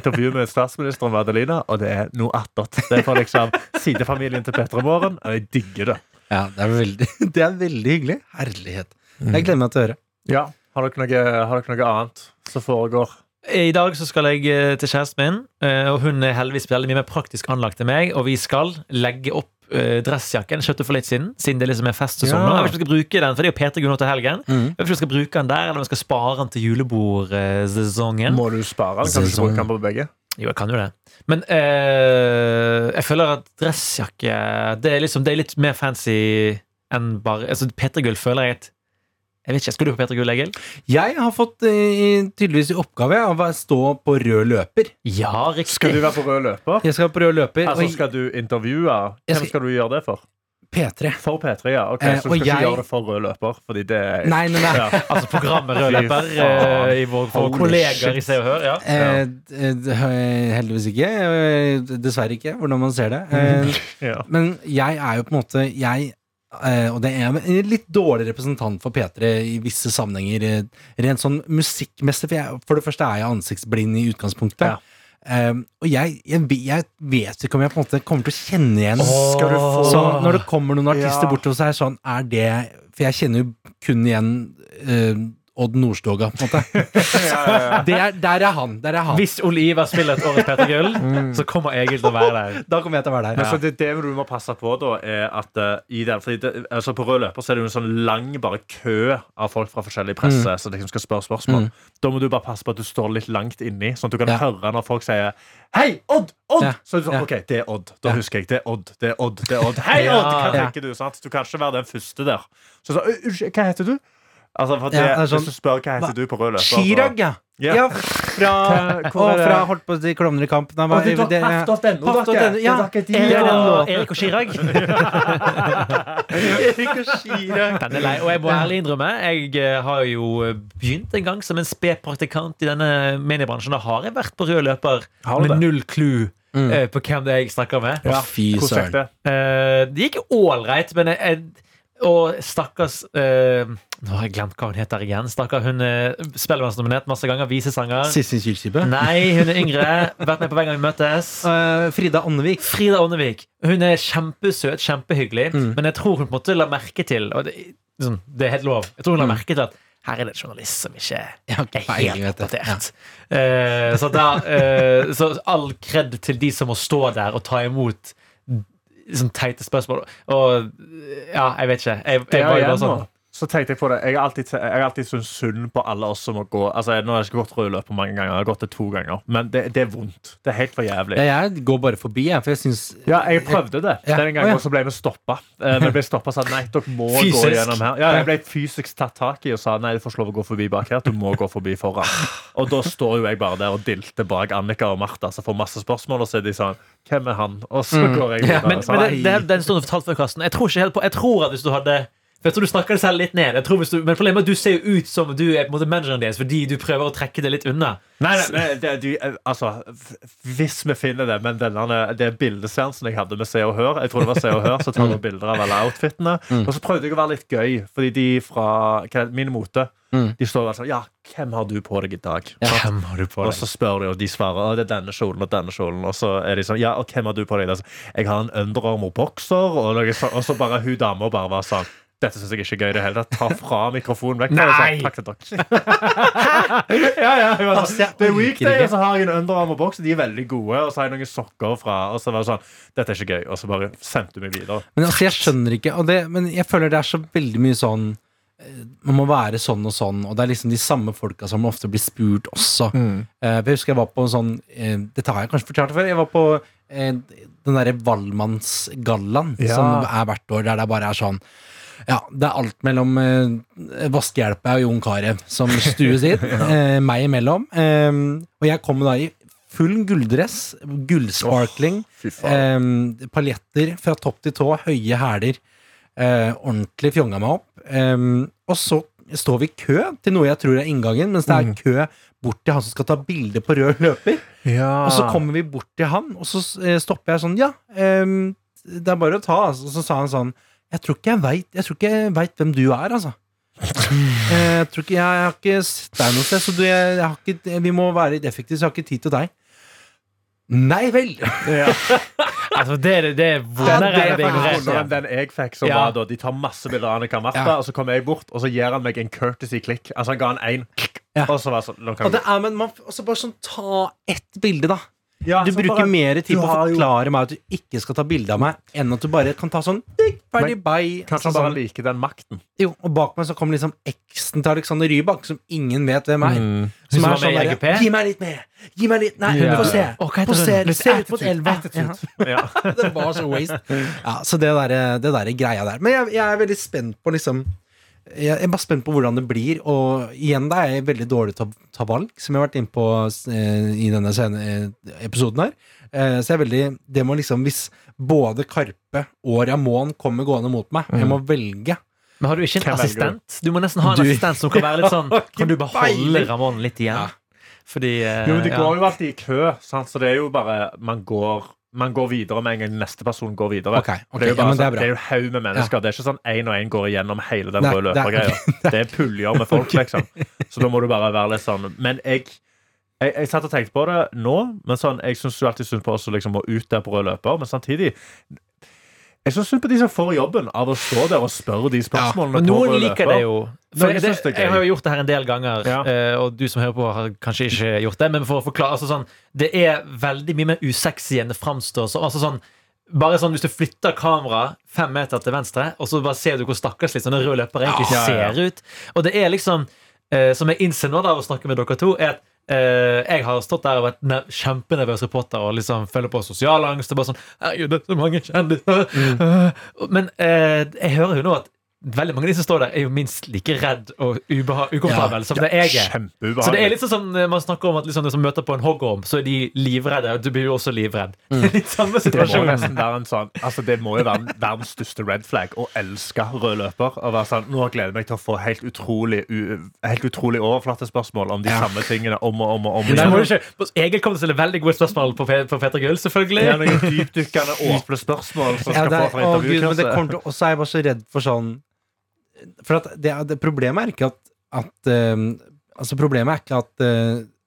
Da med statsministeren med Adelina, og det er noe attåt. Det er fra liksom sidefamilien til Petter Måren, og jeg digger det. ja, det er veldig, <laughs> det er veldig hyggelig. Herlighet. Mm. Jeg gleder meg til å høre. Ja. Har dere noe, har dere noe annet som foregår? I dag så skal jeg eh, til kjæresten min, eh, og hun er heldigvis veldig mye mer praktisk anlagt enn meg. Og vi skal legge opp dressjakken. Kjøpte for litt siden, siden det liksom er festsesong. nå. Ja. Jeg vet ikke om vi skal bruke den, for det er jo P3 Gull nå til helgen. Mm. Jeg vet ikke om vi skal bruke den der, eller om vi skal spare den til julebordsesongen. Må du spare den? Kan du ikke bruke den på begge? Jo, jeg kan jo det. Men eh, jeg føler at dressjakke Det er liksom Det er litt mer fancy enn bare altså P3 Gull føler jeg et Jeg vet ikke, Skal du på P3 Gull, Egil? Jeg har fått eh, tydeligvis i oppgave av å stå på rød løper. Ja, riktig. Skal du være på rød løper? Jeg skal på rød løper. Altså, og skal du intervjue? Hvem skal- skal du gjøre det for? P3. For P3, ja. Ok, Eh, Så du og skal ikke jeg- gjøre det for rød løper? Fordi det er Nei, nei, nei. Ja. <laughs> Altså programmet Rød Fy løper faen. eh, i vår, våre Holy kollegaer i Se og Hør. Ja. Eh, d- d- heldigvis ikke. Eh, Dessverre ikke, hvordan man ser det. Eh, <laughs> Ja. Men jeg er jo på en måte Jeg eh, og det er en litt dårlig representant for P3 i visse sammenhenger. eh, Rent sånn musikkmessig. For, jeg, for det første er jeg ansiktsblind i utgangspunktet. Ja. Um, og jeg, jeg, jeg vet ikke om jeg på en måte kommer til å kjenne igjen få Så når det kommer noen artister Ja. så er det sånn Er det For jeg kjenner jo kun igjen eh, Odd Nordstoga, på en måte. <laughs> ja, ja, ja. Det er, der er han. Der er han. Hvis Oliva spiller et årets P3 Gull, <laughs> så kommer Egil til å være der. <laughs> Da kommer jeg til å være Men så det, det du må passe på, da, er at uh, i den, fordi det, altså På rød løper så er det jo en sånn lang bare kø av folk fra forskjellig presse som liksom skal spørre spørsmål. Mm. Da må du bare passe på at du står litt langt inni, sånn at du kan Ja. høre når folk sier Hei, Odd! Odd! Ja. Så er du sånn, Ja. OK, det er Odd. Da Ja. husker jeg. Det er Odd. Det er Odd. det er Odd Hei, Ja. Odd! Hva tenker du? sant? Du kan ikke være den første der. Så så, Unnskyld, hva heter du? Altså, for det, Ja, det sånn- Hvis du spør hva heter du på rød løper Chirag, ja. Yeah. Ja, fra, <laughs> og fra holdt på å si Klovner i kamp. Nei, Å, hva- det er det- Paff.no, dere. ja. Er Erik ja. og, Erik og Chirag. Erik og Chirag. Den er lei. Og jeg må ærlig innrømme, jeg eh, har jo begynt en gang som en sped praktikant i denne mediebransjen. Da har jeg vært på rød løper med null clue Mm. eh, på hvem det er jeg snakker med. Ja. Fy søren. det? Eh, det gikk ålreit, men jeg, jeg og stakkars eh, Nå har jeg glemt hva hun heter igjen. Stakkar, Hun er spellemannsnominert masse ganger. Visesanger. Sissel Kyrkjebø. Nei, hun er yngre. Vært med på hver gang vi møtes. Uh, <laughs> Frida Åndevik. Frida Åndevik. Hun er kjempesøt, kjempehyggelig, Mm. men jeg tror hun på en måte la merke til Og det, liksom, det er helt lov. Jeg tror hun la merke til at her er det en journalist som ikke er helt oppdatert. Ja. Eh, så, eh, så all kred til de som må stå der og ta imot sånn teite spørsmål. Og ja, jeg vet ikke. Jeg, jeg var jo bare sånn så tenkte jeg på det. Jeg har alltid, jeg har alltid syntes synd på alle oss som må gå. Altså, Nå har jeg ikke gått rød løper mange ganger, jeg har gått det to ganger. Men det, det er vondt. Det er helt for jævlig. Ja, jeg går bare forbi, jeg, for jeg syns Ja, jeg prøvde det Ja. den gangen gangen, ja. så ble vi stoppa. Vi ble stoppet og sa nei, dere må Fysisk? gå gjennom her. Ja, jeg ble fysisk tatt tak i og sa nei, du får ikke lov å gå forbi bak her. Du må gå forbi foran. Og da står jo jeg bare der og dilter bak Annika og Martha, som får masse spørsmål, og så er de sånn Hvem er han? Og så går jeg videre. Men, sånn, men det, det, er- det er en stund fortalt før, Karsten. Jeg tror ikke helt på Jeg tror at hvis du hadde jeg tror du snakker deg selv litt ned. Jeg tror hvis du, men problemet er at du ser jo ut som du er på en måte manageren deres fordi du prøver å trekke det litt unna. Nei, nei, nei det, du, altså, hvis vi finner det, men denne, det bildeseansen jeg hadde med Se og Hør Jeg tror det var Se og Hør som tar vi bilder av alle outfitene. Og så prøvde jeg å være litt gøy, fordi de fra det, Min Mote Mm. De står der sånn Ja, hvem har du på deg i dag? Hvem har du på deg? Og så spør de, og de svarer «Å, det er denne kjolen og denne kjolen. Og så er de sånn Ja, og hvem har du på deg? i dag?» Jeg har en underarm og bokser Og, og så bare hun dama bare var sånn dette syns jeg ikke er gøy i det hele tatt. Ta <laughs> fra mikrofonen vekk. Nei! Takk til dere. ja, ja, hun var Altså, sånn, det er weekday, og så har jeg en Under og boks, De er veldig gode. Og så har jeg noen sokker fra. Og så var det sånn Dette er ikke gøy. Og så bare sendte hun meg videre. Men altså, jeg skjønner ikke og det, Men jeg føler det er så veldig mye sånn eh, Man må være sånn og sånn, og det er liksom de samme folka som ofte blir spurt også. Mm. Eh, jeg husker jeg var på en sånn eh, Dette har jeg kanskje fortalt før. Jeg var på den derre Valmannsgallaen Ja. som er hvert år, der det bare er sånn ja, det er alt mellom eh, Vaskehjelpa og Jon Carew som stues <laughs> inn. eh, meg imellom. Eh, og jeg kom da i full gulldress, gullsparkling, oh, eh, paljetter fra topp til tå, høye hæler. Eh, ordentlig fjonga meg opp. Eh, og så står vi i kø til noe jeg tror er inngangen, mens det er kø bort til han som skal ta bilde på rød løper. ja. Og så kommer vi bort til han, og så eh, stopper jeg sånn Ja, ehm, det er bare å ta. altså. Og så sa han sånn Jeg tror ikke jeg veit Jeg jeg vet hvem du er, altså. Eh, jeg tror ikke Jeg, jeg har ikke sett deg noe sted, så du, jeg, jeg har ikke, vi må være litt effektive, så jeg har ikke tid til deg. Nei vel! ja. <laughs> Altså, det, er- det er vondere enn er den jeg fikk. Som Ja. var da De tar masse bilder av Annika Martha, Ja. og så kommer jeg bort, og så gir han meg en courtesy-klikk. Altså Han ga han én, Ja. og så var det sånn Og det er, men man, bare sånn Ta ett bilde, da. Ja, Du bruker bare- mer tid på å forklare jo- meg at du ikke skal ta bilde av meg, enn at du bare kan ta sånn ferdig, bye. Kanskje han bare sånn, liker den makten. jo, og bak meg så kommer liksom eksen til Alexander Rybak, som ingen vet hvem er. Mm. Som som er sånn med der, Gi meg litt mer! Gi meg litt Nei, Ja. få se! Hva Få se, ut mot elva! Ja. <laughs> <laughs> Det var så waste. Ja, så det der, der greia der. Men jeg, jeg er veldig spent på liksom jeg er bare spent på hvordan det blir. Og igjen, da er jeg veldig dårlig til å ta valg, som jeg har vært inne på eh, i denne scene, eh, episoden her. Eh, så jeg er veldig Det må liksom Hvis både Karpe og Ramón kommer gående mot meg, jeg må velge. Men har du ikke en Hvem assistent? Du må nesten ha en Du- assistent som kan være litt sånn <laughs> Kan du bare holde. Ramón litt igjen? Ja. Fordi eh, Jo, men De ja. går jo alltid i kø, sant? så det er jo bare Man går, man går videre med en gang neste person går videre. Okay, okay, det er jo bare ja, det sånn, det er jo haug med mennesker. Det er ikke sånn én og én går igjennom hele den røde er- løpergreia. <laughs> Det er puljer med folk, <laughs> liksom. Så da må du bare være litt sånn Men jeg jeg, jeg satt og tenkte på det nå, men sånn, jeg syns alltid synd på oss som liksom må ut der på rød løper. Men samtidig Jeg syns synd på de som får jobben av å stå der og spørre de spørsmålene. Men på noen liker det jo. For Noen det, jeg har jo gjort det her en del ganger, Ja. eh, og du som hører på, har kanskje ikke gjort det. Men for å forklare altså sånn, Det er veldig mye mer usexy enn det framstår som. Altså sånn, bare sånn, Hvis du flytter kameraet fem meter til venstre, og så bare ser du hvor stakkarslig sånne røde løpere egentlig Ja, ja, ja. ser ut. Og det er liksom, eh, som jeg innser nå av å snakke med dere to, er at eh, jeg har stått der og vært ne- kjempenervøs reporter og liksom føler på sosial angst. Og bare sånn, Herregud, det er så mange kjendiser. Mm. Men uh, jeg hører jo nå at veldig mange av de som står der, er jo minst like redd og ubeha ja, som det jeg er. Så det er litt sånn som eh, man snakker om at liksom, de som møter på en hoggorm, så er de livredde. Og du blir jo også livredd. <laughs> litt samme Det må situasjon. være en sånn Altså Det må jo være verdens største red flag å elske rød løper. Og være sånn, Nå gleder jeg meg til å få helt utrolig u, Helt utrolig overflatespørsmål om de Ja. samme tingene om og om og om. Må igjen. Egil kommer til å stille veldig gode spørsmål på, på Peter Gull, selvfølgelig. Det er noen dypdykkende åpne spørsmål som Ja, skal det er, få fra det intervjukurset. og så er jeg bare så redd for sånn For at det, det problemet er ikke at, at eh, Altså Problemet er ikke at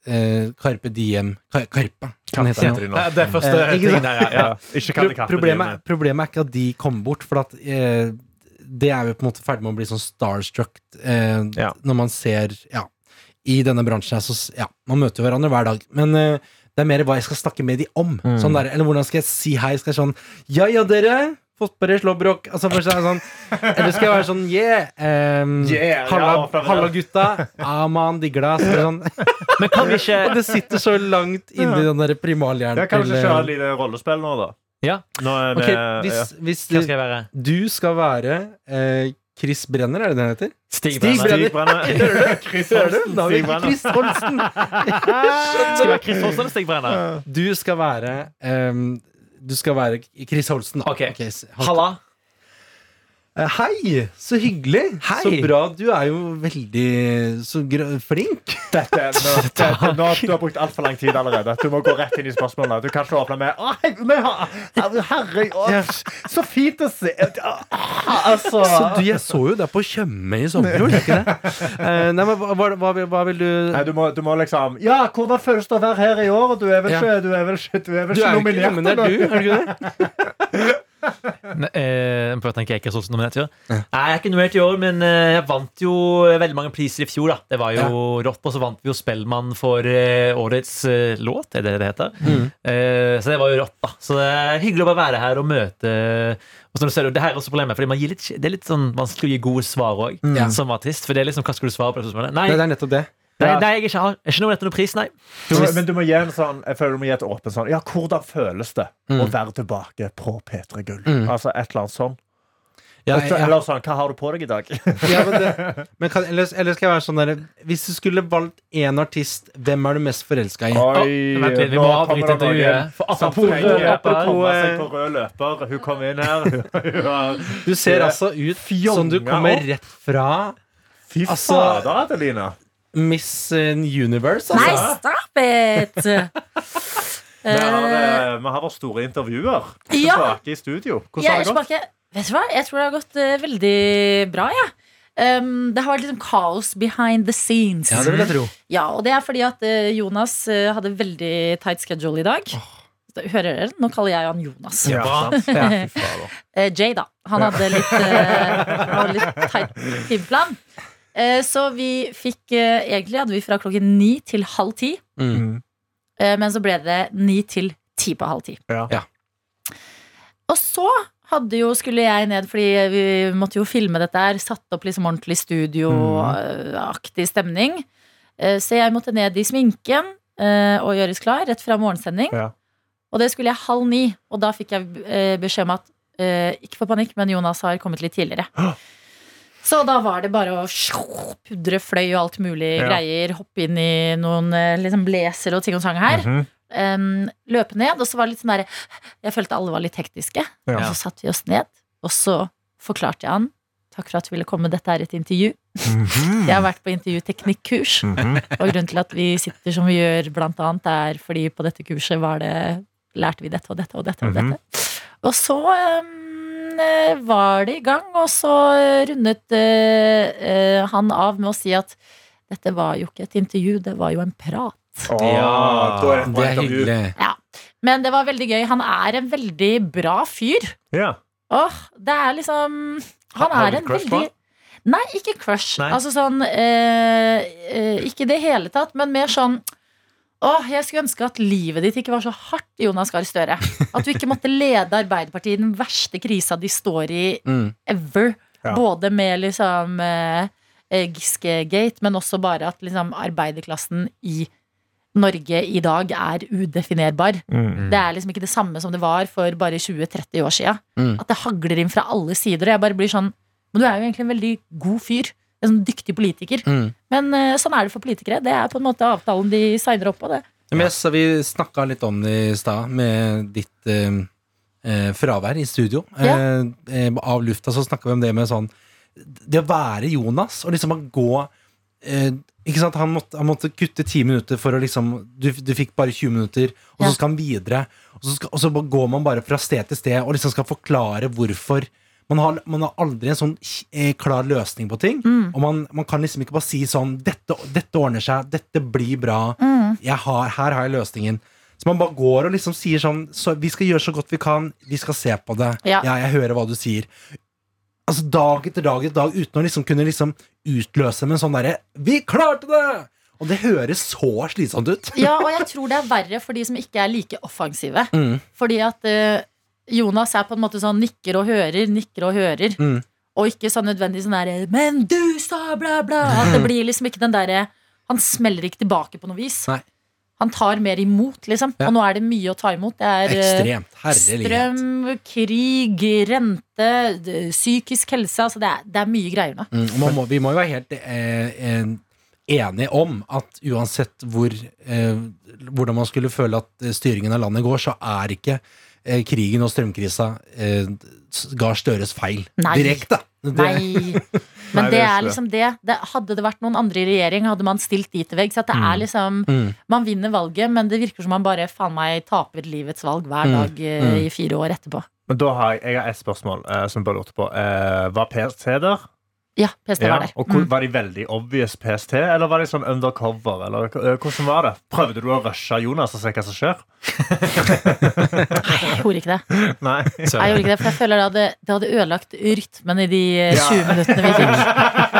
Uh, eh, Carpe Diem Kar Karpe, som det nå. Ja, Det er første uh, ikke der, ja. ja. Ikke Pro problemet, problemet er ikke at de kommer bort, for at uh, det er jo på en måte ferdig med å bli sånn starstruck uh, Ja. når man ser Ja, i denne bransjen her, så Ja, man møter jo hverandre hver dag, men det er mer hva jeg skal snakke med de om. Mm. Sånn der, eller hvordan skal jeg si hei? Skal jeg sånn Ja ja, dere! Fått på dere slåbrok? Altså, først er det sånn, eller skal jeg være sånn yeah? um, Yeah, halla, ja, halla, gutta. Aman, digger deg. Så det sånn. Men kan vi ikke Og det sitter så langt inni den der primalhjernen Jeg kan ikke kjøre eh, et lite rollespill nå, da. Ja, Nå er Ok, vi, hvis, hvis hva skal jeg være? du skal være eh, Chris Brenner, er det det han heter? Stig Stig Brenner. Brenner. Stig Brenner. <laughs> <laughs> Chris Holsten. Da har vi Stig Brenner. Chris Holsten. <laughs> Skal jeg være Chris Holsten eller Stig Brenner? Du skal være ehm, Du skal være Chris Holsten. da. Ok. s- Halla. Eh, Hei! Så hyggelig. Hei. Så bra. Du er jo veldig så flink. <laughs> Dette, nå, <laughs> dette, nå, du har brukt altfor lang tid allerede. Du må gå rett inn i spørsmålene. Du kan ikke åpne med Å, hei, herre, å, Så fint å se Altså Så du, jeg så jo deg på Tjøme i sommer, gjorde jeg ikke det? Eh, nei, men hva, hva, hva, vil- du Nei, du, må, du må liksom Ja, hvordan føles det å være her i år? Du er vel ikke, du er vel ikke, du er vel Du ikke er jo ikke nominert? nominert, du? Er du ikke det? <laughs> Ne- Eh, jeg prøver å tenke jeg ikke er så nominert i år. Nei, jeg er ikke nominert i år, men eh, jeg vant jo veldig mange priser i fjor. da Det var jo rått, og så vant vi jo Spellemann for eh, årets eh, låt, er det det heter? Eh, så det var jo rått, da. Så det er hyggelig å bare være her og møte og så når du ser det, det her er også problemet, fordi man gir litt, Det er litt sånn vanskelig å gi gode svar òg, Ja. som artist. For det er liksom, hva skal du svare på det spørsmålet? Nei, Nei, det er nettopp det. Nei, nei, jeg ikke, har ikke noe til noen pris, nei. Du, må- men du må gi en sånn Jeg føler du må gi et åpent sånn Ja, hvordan føles det å være tilbake på P3 Gull? Altså et eller annet sånn. Ja, jeg- jeg- Eller sånn Hva har du på deg i dag? Ja, men det, <laughs> men kan, eller, eller skal jeg være sånn der Hvis du skulle valgt én artist, hvem er du mest forelska i? Oi, vent litt, vi nå må kommer avbryte det noen intervjuet. Apropos rød løper. Hun kom inn her. Du ser altså ut som du kommer rett fra Fy Altså- fader, Adelina. Miss Universe, Universe, Nei, altså. stop it! <laughs> Vi har, eh, vi har våre store intervjuer Ja. tilbake i studio. Hvordan har det gått? tilbake. Vet du hva? Jeg tror det har gått uh, veldig bra, Ja. Um, det har vært liksom kaos behind the scenes. Ja, det vil jeg tro. Ja, og det er fordi at uh, Jonas uh, hadde veldig tight schedule i dag. Hører dere? Nå kaller jeg han Jonas. Ja? Ja. <laughs> Eh, Jay, da. Han hadde litt, uh, litt tight timeplan. Eh, så vi fikk eh, Egentlig hadde vi fra klokken ni til halv ti. Mm. Eh, men så ble det ni til ti på halv ti. Ja. Ja. Og så hadde jo, skulle jeg ned, fordi vi måtte jo filme dette her. Satt opp liksom ordentlig studioaktig stemning. Eh, Så jeg måtte ned i sminken eh, og gjøres klar rett fra morgensending. Ja. Og det skulle jeg halv ni, og da fikk jeg beskjed om at eh, ikke få panikk, men Jonas har kommet litt tidligere. Så da var det bare å pudre fløy og alt mulig Ja. greier. Hoppe inn i noen eh, liksom blazer og ting og sang her. Mm -hmm. um, løpe ned, og så var det litt sånn der Jeg følte alle var litt hektiske. Ja. Og så satte vi oss ned, og så forklarte jeg han Takk for at du ville komme, dette er et intervju. Mhm. Jeg har vært på intervjuteknikkurs, Mhm. og grunnen til at vi sitter som vi gjør, blant annet, er fordi på dette kurset var det lærte vi dette og dette og dette. Og Mhm. dette. Og så eh, var det i gang, og så rundet eh, eh, han av med å si at dette var jo ikke et intervju, det var jo en prat. Åh, Ja. er det et Det er hyggelig. hyggelig. Men det var veldig gøy. Han er en veldig bra fyr. Ja. Åh, det er liksom Han er en veldig Nei, ikke crush. Nei. Altså sånn eh, eh, Ikke i det hele tatt, men mer sånn Åh, jeg skulle ønske at livet ditt ikke var så hardt, Jonas Gahr Støre. At du ikke måtte lede Arbeiderpartiet i den verste krisa de står i Mm. ever. Ja. Både med liksom eh, eh, Giske-gate, men også bare at liksom arbeiderklassen i Norge i dag er udefinerbar. Mm. Det er liksom ikke det samme som det var for bare 20-30 år sia. Mm. At det hagler inn fra alle sider. Og jeg bare blir sånn Men du er jo egentlig en veldig god fyr. En sånn dyktig politiker. Mm. Men eh, sånn er det for politikere. Det er på en måte avtalen de signer opp på. det Men så vi snakka litt om det i stad, med ditt eh, eh, fravær i studio. Ja. Av lufta så snakka vi om det med sånn Det å være Jonas, og liksom å gå eh, ikke sant? Han, måtte, han måtte kutte ti minutter for å liksom Du, du fikk bare 20 minutter, og Ja. så skal han videre. Og så, skal, og så går man bare fra sted til sted og liksom skal forklare hvorfor. Man har, man har aldri en sånn eh, klar løsning på ting. Og man, man kan liksom ikke bare si sånn dette, 'Dette ordner seg. Dette blir bra. Jeg har, her har jeg løsningen.' Så man bare går og liksom sier sånn så Vi skal gjøre så godt vi kan. Vi skal se på det. Ja. jeg hører hva du sier. Altså Dag etter dag etter dag uten å liksom kunne liksom utløse med en sånn derre 'Vi klarte det!' Og det høres så slitsomt ut. Ja, og <laughs> jeg tror det er verre for de som ikke er like offensive. Mm. Fordi at eh, Jonas er på en måte sånn nikker og hører, nikker og hører. Mm. Og ikke sånn nødvendig sånn derre 'men du sa bla, bla'. At det blir liksom ikke den derre Han smeller ikke tilbake på noe vis. Nei. Han tar mer imot, liksom. Ja. Og nå er det mye å ta imot. Det er eh, Ekstremt. Herlighet. strøm, krig, rente, psykisk helse. Altså det, er, det er mye greier nå. Mm, man må, vi må jo være helt eh, enige om at uansett hvor, eh, hvordan man skulle føle at eh, styringen av landet går, så er ikke krigen og strømkrisa eh, s- Støres feil direkte. <laughs> Nei. Men det er liksom det. det. Hadde det vært noen andre i regjering, hadde man stilt de til veggs. At det er liksom Mm. Man vinner valget, men det virker som man bare faen meg taper livets valg hver Mm. dag eh, Mm. i fire år etterpå. Men da har jeg, jeg har et spørsmål eh, som jeg bare lurte på. Eh, var Per der? Ja, PST Ja, var der. og hvor, Mm. Var de veldig obvious PST, eller var de sånn undercover? Eller eh, hvordan var det? Prøvde du å rushe Jonas og se hva som skjer? Nei, jeg gjorde ikke det. <laughs> Nei. Jeg gjorde ikke det, For jeg føler det hadde, det hadde ødelagt rytmen i de 20 Ja. 20 minuttene vi fikk.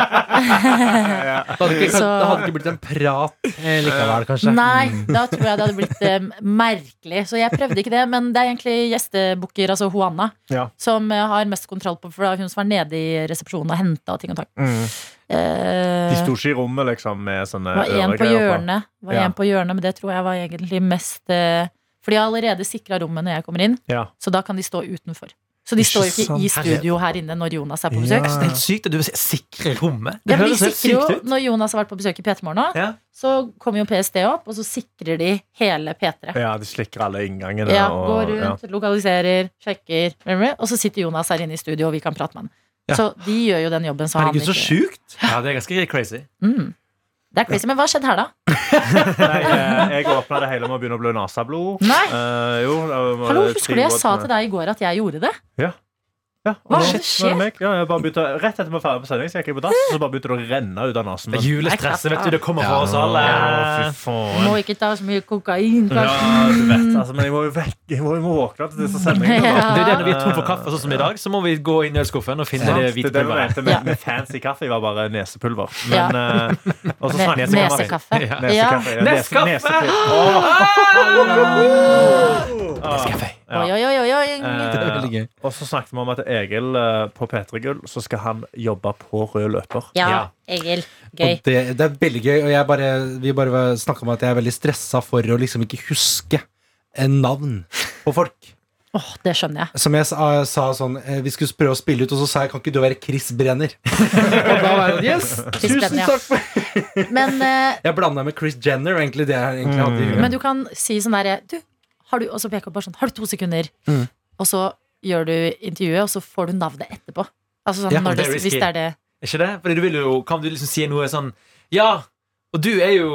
<laughs> Det <laughs> hadde ikke, Så- det hadde ikke blitt en prat eh, likevel, kanskje. Nei, da tror jeg det hadde blitt eh, merkelig. Så jeg prøvde ikke det. Men det er egentlig gjestebooker, altså Juana, Ja. som eh, har mest kontroll på For det var hun som var nede i resepsjonen og henta ting og tak. Mm. Eh, De sto ikke i rommet liksom med sånne en på øregreier hjørnet, var Ja. en på hjørnet men det tror jeg var egentlig mest eh, For de har allerede sikra rommet når jeg kommer inn, Ja. så da kan de stå utenfor. Så de Ikke står jo ikke i studio her inne når Jonas er på besøk. Ja. det er helt sykt at du vil sikre rommet. Det Ja, høres helt sykt jo, ut. Når Jonas har vært på besøk i P3 Morgen nå, Ja. så kommer jo PST opp, og så sikrer de hele P3. Ja, de slikker alle inngangene. Ja, og, Går ja. rundt, lokaliserer, sjekker, og så sitter Jonas her inne i studio, og vi kan prate med han. Ja. Så de gjør jo den jobben. Så han Herregud, så sjukt! Ja, det er ganske crazy. Mm. Det er crazy, Men hva skjedde her, da? <laughs> Nei, jeg, jeg åpna det hele med å begynne å blø nasablod. Nei. Eh, jo, var Hallo, Husker du jeg sa til deg i går at jeg gjorde det? Ja, og Hva nå- er det er skjer? Ja, jeg bare begynte, rett etter vi var ferdig på sending, så gikk jeg på dass, og så bare begynte det å renne ut av nesen. min. Julestresset, vet du. Det kommer for oss alle. Ja. Må ikke ta så mye kokain, Ja, du vet, altså, men jeg må jo vekk. Jeg må, jeg må våkne til disse sendingene. <laughs> Ja. Det er det Når vi er tom for kaffe, sånn som i dag, så må vi gå inn i ølskuffen og finne det Det hvite pulveret. det vi mente med, med fancy kaffe. Var bare nesepulver. Ja. Men, <laughs> eh, og så Ne- Nesekaffe. Nesekaffe! om- Nesekaffe. Ja. Nesekaffe. Ja. Oi, oi, oi, oi. Det er Eh, veldig gøy. og så snakket vi om at Egil eh, på P3 Gull Så skal han jobbe på rød løper. Ja, Ja. Egil. Gøy. Og det, det er veldig gøy, og jeg bare, vi bare snakka om at jeg er veldig stressa for å liksom ikke huske en navn på folk. Åh, det skjønner jeg. Som jeg sa, sa sånn eh, Vi skulle prøve å spille ut, og så sa jeg kan ikke du være Chris Brenner? <laughs> og da var jeg sånn Yes! Chris Tusen Brenner, ja. takk for <laughs> Men, eh, Jeg blanda med Chris Jenner, egentlig det jeg egentlig hadde i huet. men du kan si sånn derre Du, har du Og så peker hun bare sånn Har du to sekunder? Mm. Og så gjør du intervjuet, og så får du navnet etterpå. Altså sånn Ja, når det det, hvis det er det Er ikke det? Fordi du vil jo, Kan du liksom si noe sånn Ja, og du er jo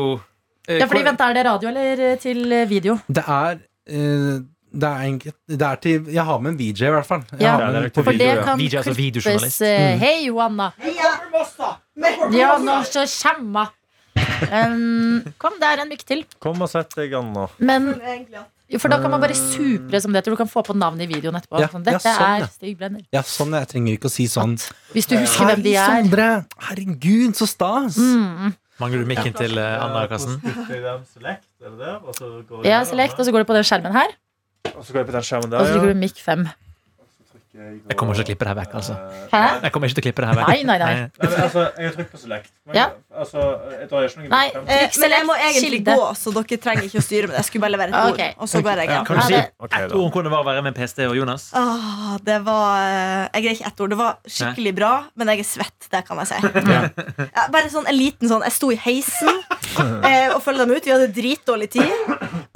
eh, Ja, fordi hvor- vent, er det radio eller eh, til eh, video? Det er eh, det er, egentlig, det er til Jeg har med en VJ, i hvert fall. Jeg Ja. Ja, det er en For video, det kan DJ, altså klippes videojournalist. eh, Mm. Hei, Johanna. Ja, nå så kommer um, Kom, det er en mikk til. Kom og sett deg an nå. Men jo, For da kan man bare supre som det heter. Du kan få på navnet i videoen etterpå. Ja, sånn, ja, sånn, er Stig Brenner. Ja, sånn, jeg trenger ikke å si sånn. Hvis du husker hvem de er. Sondre! Herregud, så stas! Mm. Mangler du mikken til uh, Anna Karsten? Select, det der? Og så Ja, der, select, og så går du på den skjermen her, Og så går du på den skjermen og så trykker du mikk 5. Jeg kommer ikke til å klippe det her vekk, altså. Hæ? Jeg kommer ikke til å klippe det her vekk. Nei, nei, nei. Nei, men altså, jeg har trykt på select. Men, Ja. altså, jeg tar ikke noen Nei, Eh, men jeg må egentlig Kilde. gå, så dere trenger ikke å styre med det. Jeg skulle bare levere et ord, Okay. og så går jeg hjem. Kan du si det- ett ord om hvordan det var å være med PST og Jonas? Åh, det var eh, Jeg greier ikke ett ord. Det var skikkelig bra, men jeg er svett. Det kan jeg si. Ja, bare sånn en liten sånn Jeg sto i heisen eh, og følte dem ut. Vi hadde dritdårlig tid.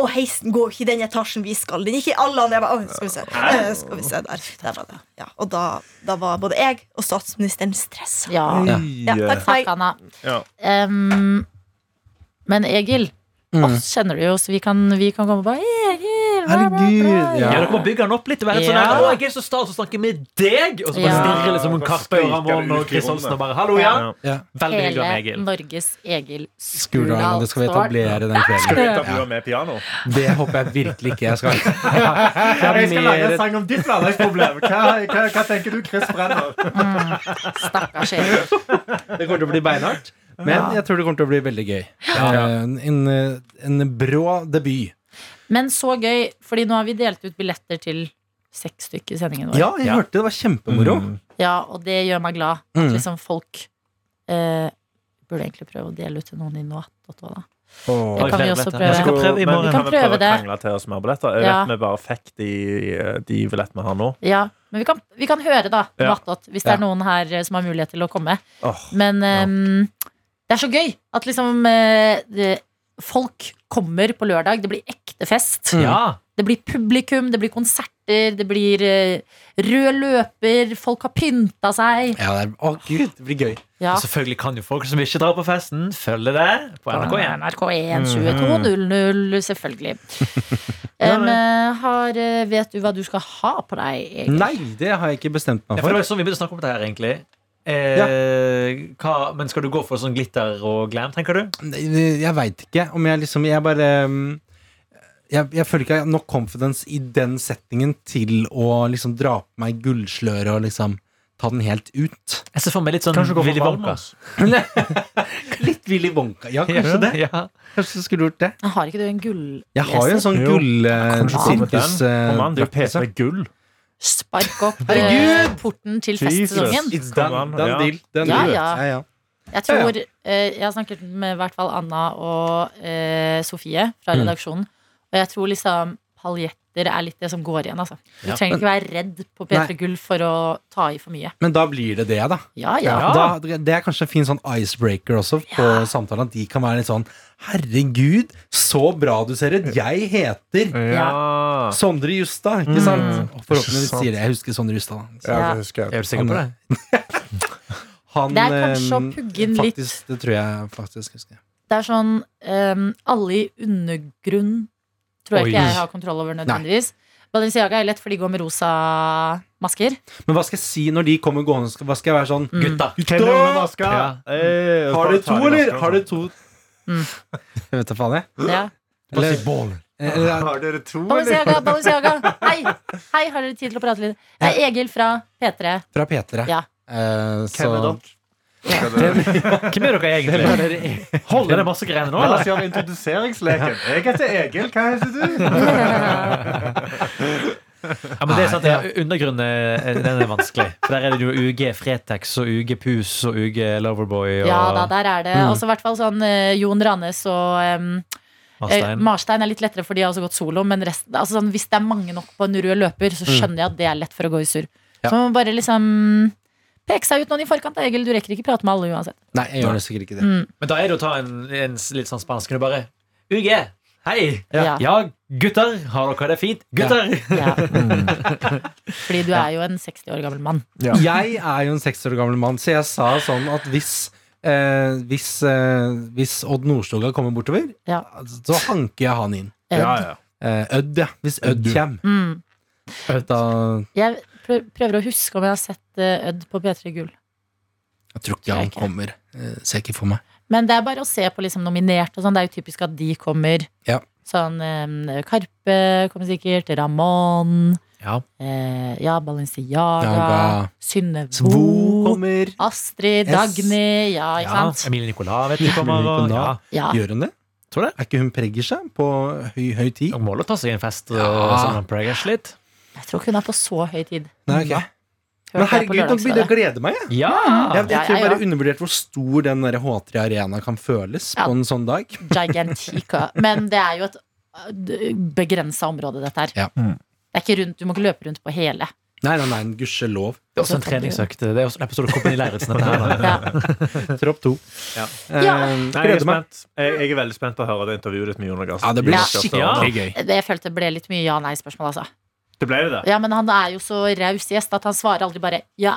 Og heisen går ikke i den etasjen vi skal. Den gikk i alle andre. Bare, skal vi se. Eh, skal vi se der. Der var det. Ja, og da, da var både jeg og statsministeren stressa. Ja. Ja, takk Takk. Anna. Ja. Um, men Egil, Mm. oss kjenner du jo, så vi kan, vi kan komme og bare Herregud, Ja, ja. dere må bygge den opp litt. Være sånn Ja. her, jeg er så stas å snakke med deg! Og så bare Ja. stirre liksom en Karpe spiker og og Chris Olsen og bare Hallo, ja! Ja. ja. Veldig hyggelig å ha Hele med Egil. Norges Egil Skurdal. det skal vi etablere den Skal kvelden. vi intervjue med piano? Det håper jeg virkelig ikke jeg skal. <laughs> Jeg skal lage en sang om ditt hverdagsproblem. Hva, hva, hva tenker du, Chris Brenner? Stakkars Egil. Det kommer til å bli beinhardt. Men jeg tror det kommer til å bli veldig gøy. Eh, En, en brå debut. Men så gøy, fordi nå har vi delt ut billetter til seks stykker i sendingen vår. Ja, jeg Ja. hørte det var kjempemoro. Mm. Ja, og det gjør meg glad. At Mm. liksom folk eh, Burde egentlig prøve å dele ut til noen i Noat. Åh. Det kan vi også prøve. Vi, skal prøve i morgen. Vi kan vi prøve prøve det. krangle til oss mer billetter? Jeg Ja. vet vi bare fikk de, de billettene vi har nå. Ja, men vi kan, vi kan høre, da, Ja. hvis det Ja. er noen her eh, som har mulighet til å komme. Oh, Men ehm, det er så gøy at liksom uh, det, Folk kommer på lørdag. Det blir ekte fest. Mm. Ja. Det blir publikum, det blir konserter, det blir eh, rød løper, folk har pynta seg. Ja, det er, å gud, det blir gøy. Ja. Og selvfølgelig kan jo folk som ikke drar på festen, følge det på NRK1. NRK1 22.00, selvfølgelig. <laughs> Eh, har, eh, vet du hva du skal ha på deg? Egentlig? Nei, det har jeg ikke bestemt meg for Ja, for. var sånn vi begynte å snakke om det her, egentlig. Eh, hva, men skal du gå for sånn glitter og glam, tenker du? Jeg veit ikke om jeg liksom Jeg bare mm, jeg, jeg føler ikke jeg har nok confidence i den settingen til å liksom dra på meg gullsløret og liksom ta den helt ut. Jeg ser for meg litt sånn Willy Wonka. <laughs> Litt Willy Wonka. Ja, kanskje det. Ja. Kanskje du skulle gjort det. Har ikke du en gull... Jeg har jo en sånn gull-sirkus... Er jo PC med gull. Spark opp eh, Herregud! porten til festsesongen. It's done, done ja. deal. Done Ja, deal. ja. ja, ja. Jeg tror eh, Jeg har snakket med i hvert fall Anna og eh, Sofie fra Mm. redaksjonen. Og jeg tror liksom paljetter er litt det som går igjen. Altså. Du Ja. trenger ikke være redd på P3 Gull for å ta i for mye. Men da blir det det, da. Ja, ja. Da, det er kanskje en fin sånn icebreaker også på Ja. samtalen. At de kan være litt sånn Herregud, så bra du ser ut! Jeg heter Ja. Sondre Justad, ikke sant? Mm. Og forhåpentligvis sier det. Jeg husker Sondre Justad. da. Ja, det husker Er jeg. sikker på det? <laughs> Han, Det er kanskje å eh, pugge inn litt. faktisk, Det tror jeg faktisk husker. Det er sånn um, Alle i undergrunn tror jeg Oi. ikke jeg har kontroll over nødvendigvis. Balenciaga er lett, for de går med rosa masker. Men hva skal jeg si når de kommer gående? Hva skal jeg være sånn Mm. Gutta. Maska? Ja. Eh, <laughs> Har dere to, eller? Har sånn. to? Mm. Jeg vet da faen, jeg. Ja. Eller, eller, Har dere to, Balenciaga, Balenciaga! Hei! Hei, har dere tid til å prate litt? Det er Egil fra P3. fra P3. Ja. Eh, så Hvem er dere? <laughs> Hvem er dere egentlig? Holder det masse greiene nå, La oss gjøre introduseringsleken. Jeg heter Egil. Hva heter du? Ja, men det er sant, ja, Undergrunnen er- den er vanskelig. For Der er det jo UG Fretex og UG Pus og UG Loverboy og Ja da, der er det. og Også i hvert fall sånn eh, Jon Rannes og eh, Marstein. Marstein er litt lettere, for de har også gått solo. Men resten, altså sånn, hvis det er mange nok på en rød løper, så skjønner jeg at det er lett for å gå i surr. Ja. Så man bare liksom peke seg ut noen i forkant. da, Egil, du rekker ikke prate med alle uansett. Nei, jeg gjør det sikkert ikke det. Mm. Men da er det å ta en, en litt sånn spansk. og bare UG, hei! Ja. Ja, gutter, har dere det fint? Gutter! Ja. <laughs> Fordi du er jo en 60 år gammel mann. Ja. Jeg er jo en seks år gammel mann, så jeg sa sånn at hvis eh, hvis, eh, hvis Odd Nordstoga kommer bortover, Ja. så hanker jeg han inn. Ødd. Ja, ja. Eh, Ødd, ja. Hvis Ødd kommer. Mm. Da Jeg prøver å huske om jeg har sett eh, Ødd på P3 Gull. Jeg tror ikke Tror jeg han ikke. kommer. Eh, ser ikke for meg. Men det er bare å se på liksom nominert og sånn. Det er jo typisk at de kommer. Ja. Sånn eh, Karpe kommer sikkert. Ramón. Ja. Eh, ja, Balenciaga. Ja, Synnøve Bo. kommer. Astrid. S. Dagny. Ja, ikke Ja, sant? Emilie Nicolas vet du kommer. Ja. Ja. Gjør hun det? Tror det. Er ikke hun pregger seg på høy, høy tid? Hun må å ta seg en fest og Ja. sånn preggers litt. Jeg tror ikke hun er på så høy tid. Nei, okay. Men herregud, nå begynner jeg å glede meg. Jeg, Ja! jeg, jeg tror bare undervurdert hvor stor den der H3 Arena kan føles Ja. på en sånn dag. <laughs> Gigantica. Men det er jo et begrensa område, dette her. Ja. Mm. Det er ikke rundt, Du må ikke løpe rundt på hele. Nei, nei, nei, gudskjelov. Det er også en treningsøkt. Det er også en episode av Kompani Lauritzen. Ja. <laughs> Tropp to. Ja. Eh, Ja. Nei, jeg, er spent. Jeg, jeg er veldig spent på å høre det intervjuet ditt med Jonas. Ja, det blir Ja. skikkelig gøy. Det jeg følte ble litt mye ja-nei-spørsmål, altså. Det ble det, da. Ja, men han er jo så raus gjest at han svarer aldri bare ja.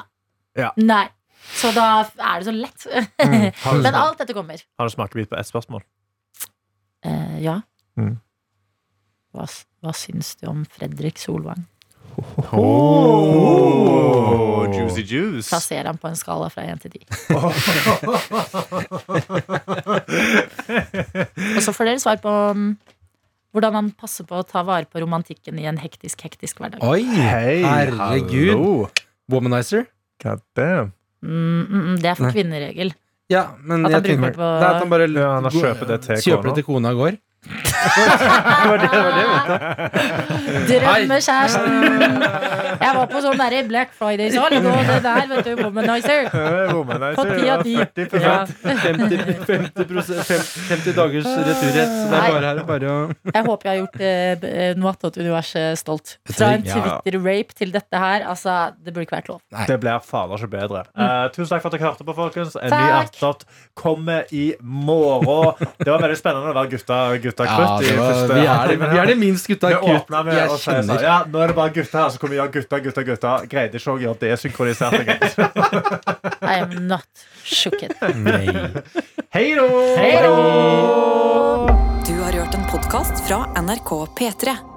Ja. Nei. Så da er det så lett. Mm. <laughs> Men alt dette kommer. har du smakebit på ett spørsmål? Eh, ja. Mm. Hva, hva syns du om Fredrik Solvang? Oh, juicy juice. Plasserer han på en skala fra 1 til 10. <laughs> Og så får dere svar på um, hvordan han passer på å ta vare på romantikken i en hektisk, hektisk hverdag. Oi! Hei, Herregud. hallo. Womanizer. God damn. Mm, mm, mm, det er for kvinneregel. Ja, men At han jeg bruker tenker det på- det er at han bare Ja, han kjøper det til kjøper det til kona går. Det var det, det, var det jeg du. Drømmekjæresten! Jeg var på sånn derre Black Friday-salg, og det der, vet du, Womanizer. <laughs> Womanizer, På ti av ti. 40%. Ja. 50, 50, 50 dagers returrett. Så det er bare her er bare å Jeg håper jeg har gjort eh, noe attåt universet stolt. Fra en Twitter-rape til dette her, altså, det burde ikke vært lov. Det blir fader så bedre. Uh, tusen takk for at dere hørte på, folkens. En ny. Attåt kommer i morgen. Det var veldig spennende å være gutta, gutta Ja, krutt. Ja, var, vi, er, halvtimen vi er det minst gutta krutt jeg kjenner. Ja, nå er det bare gutta her, så kommer vi gjøre gutta, gutta, gutta. Greide ikke å gjøre det synkronisert engang. <laughs> I am not shooked. Hei! Hei då! Du har hørt en podkast fra NRK P3.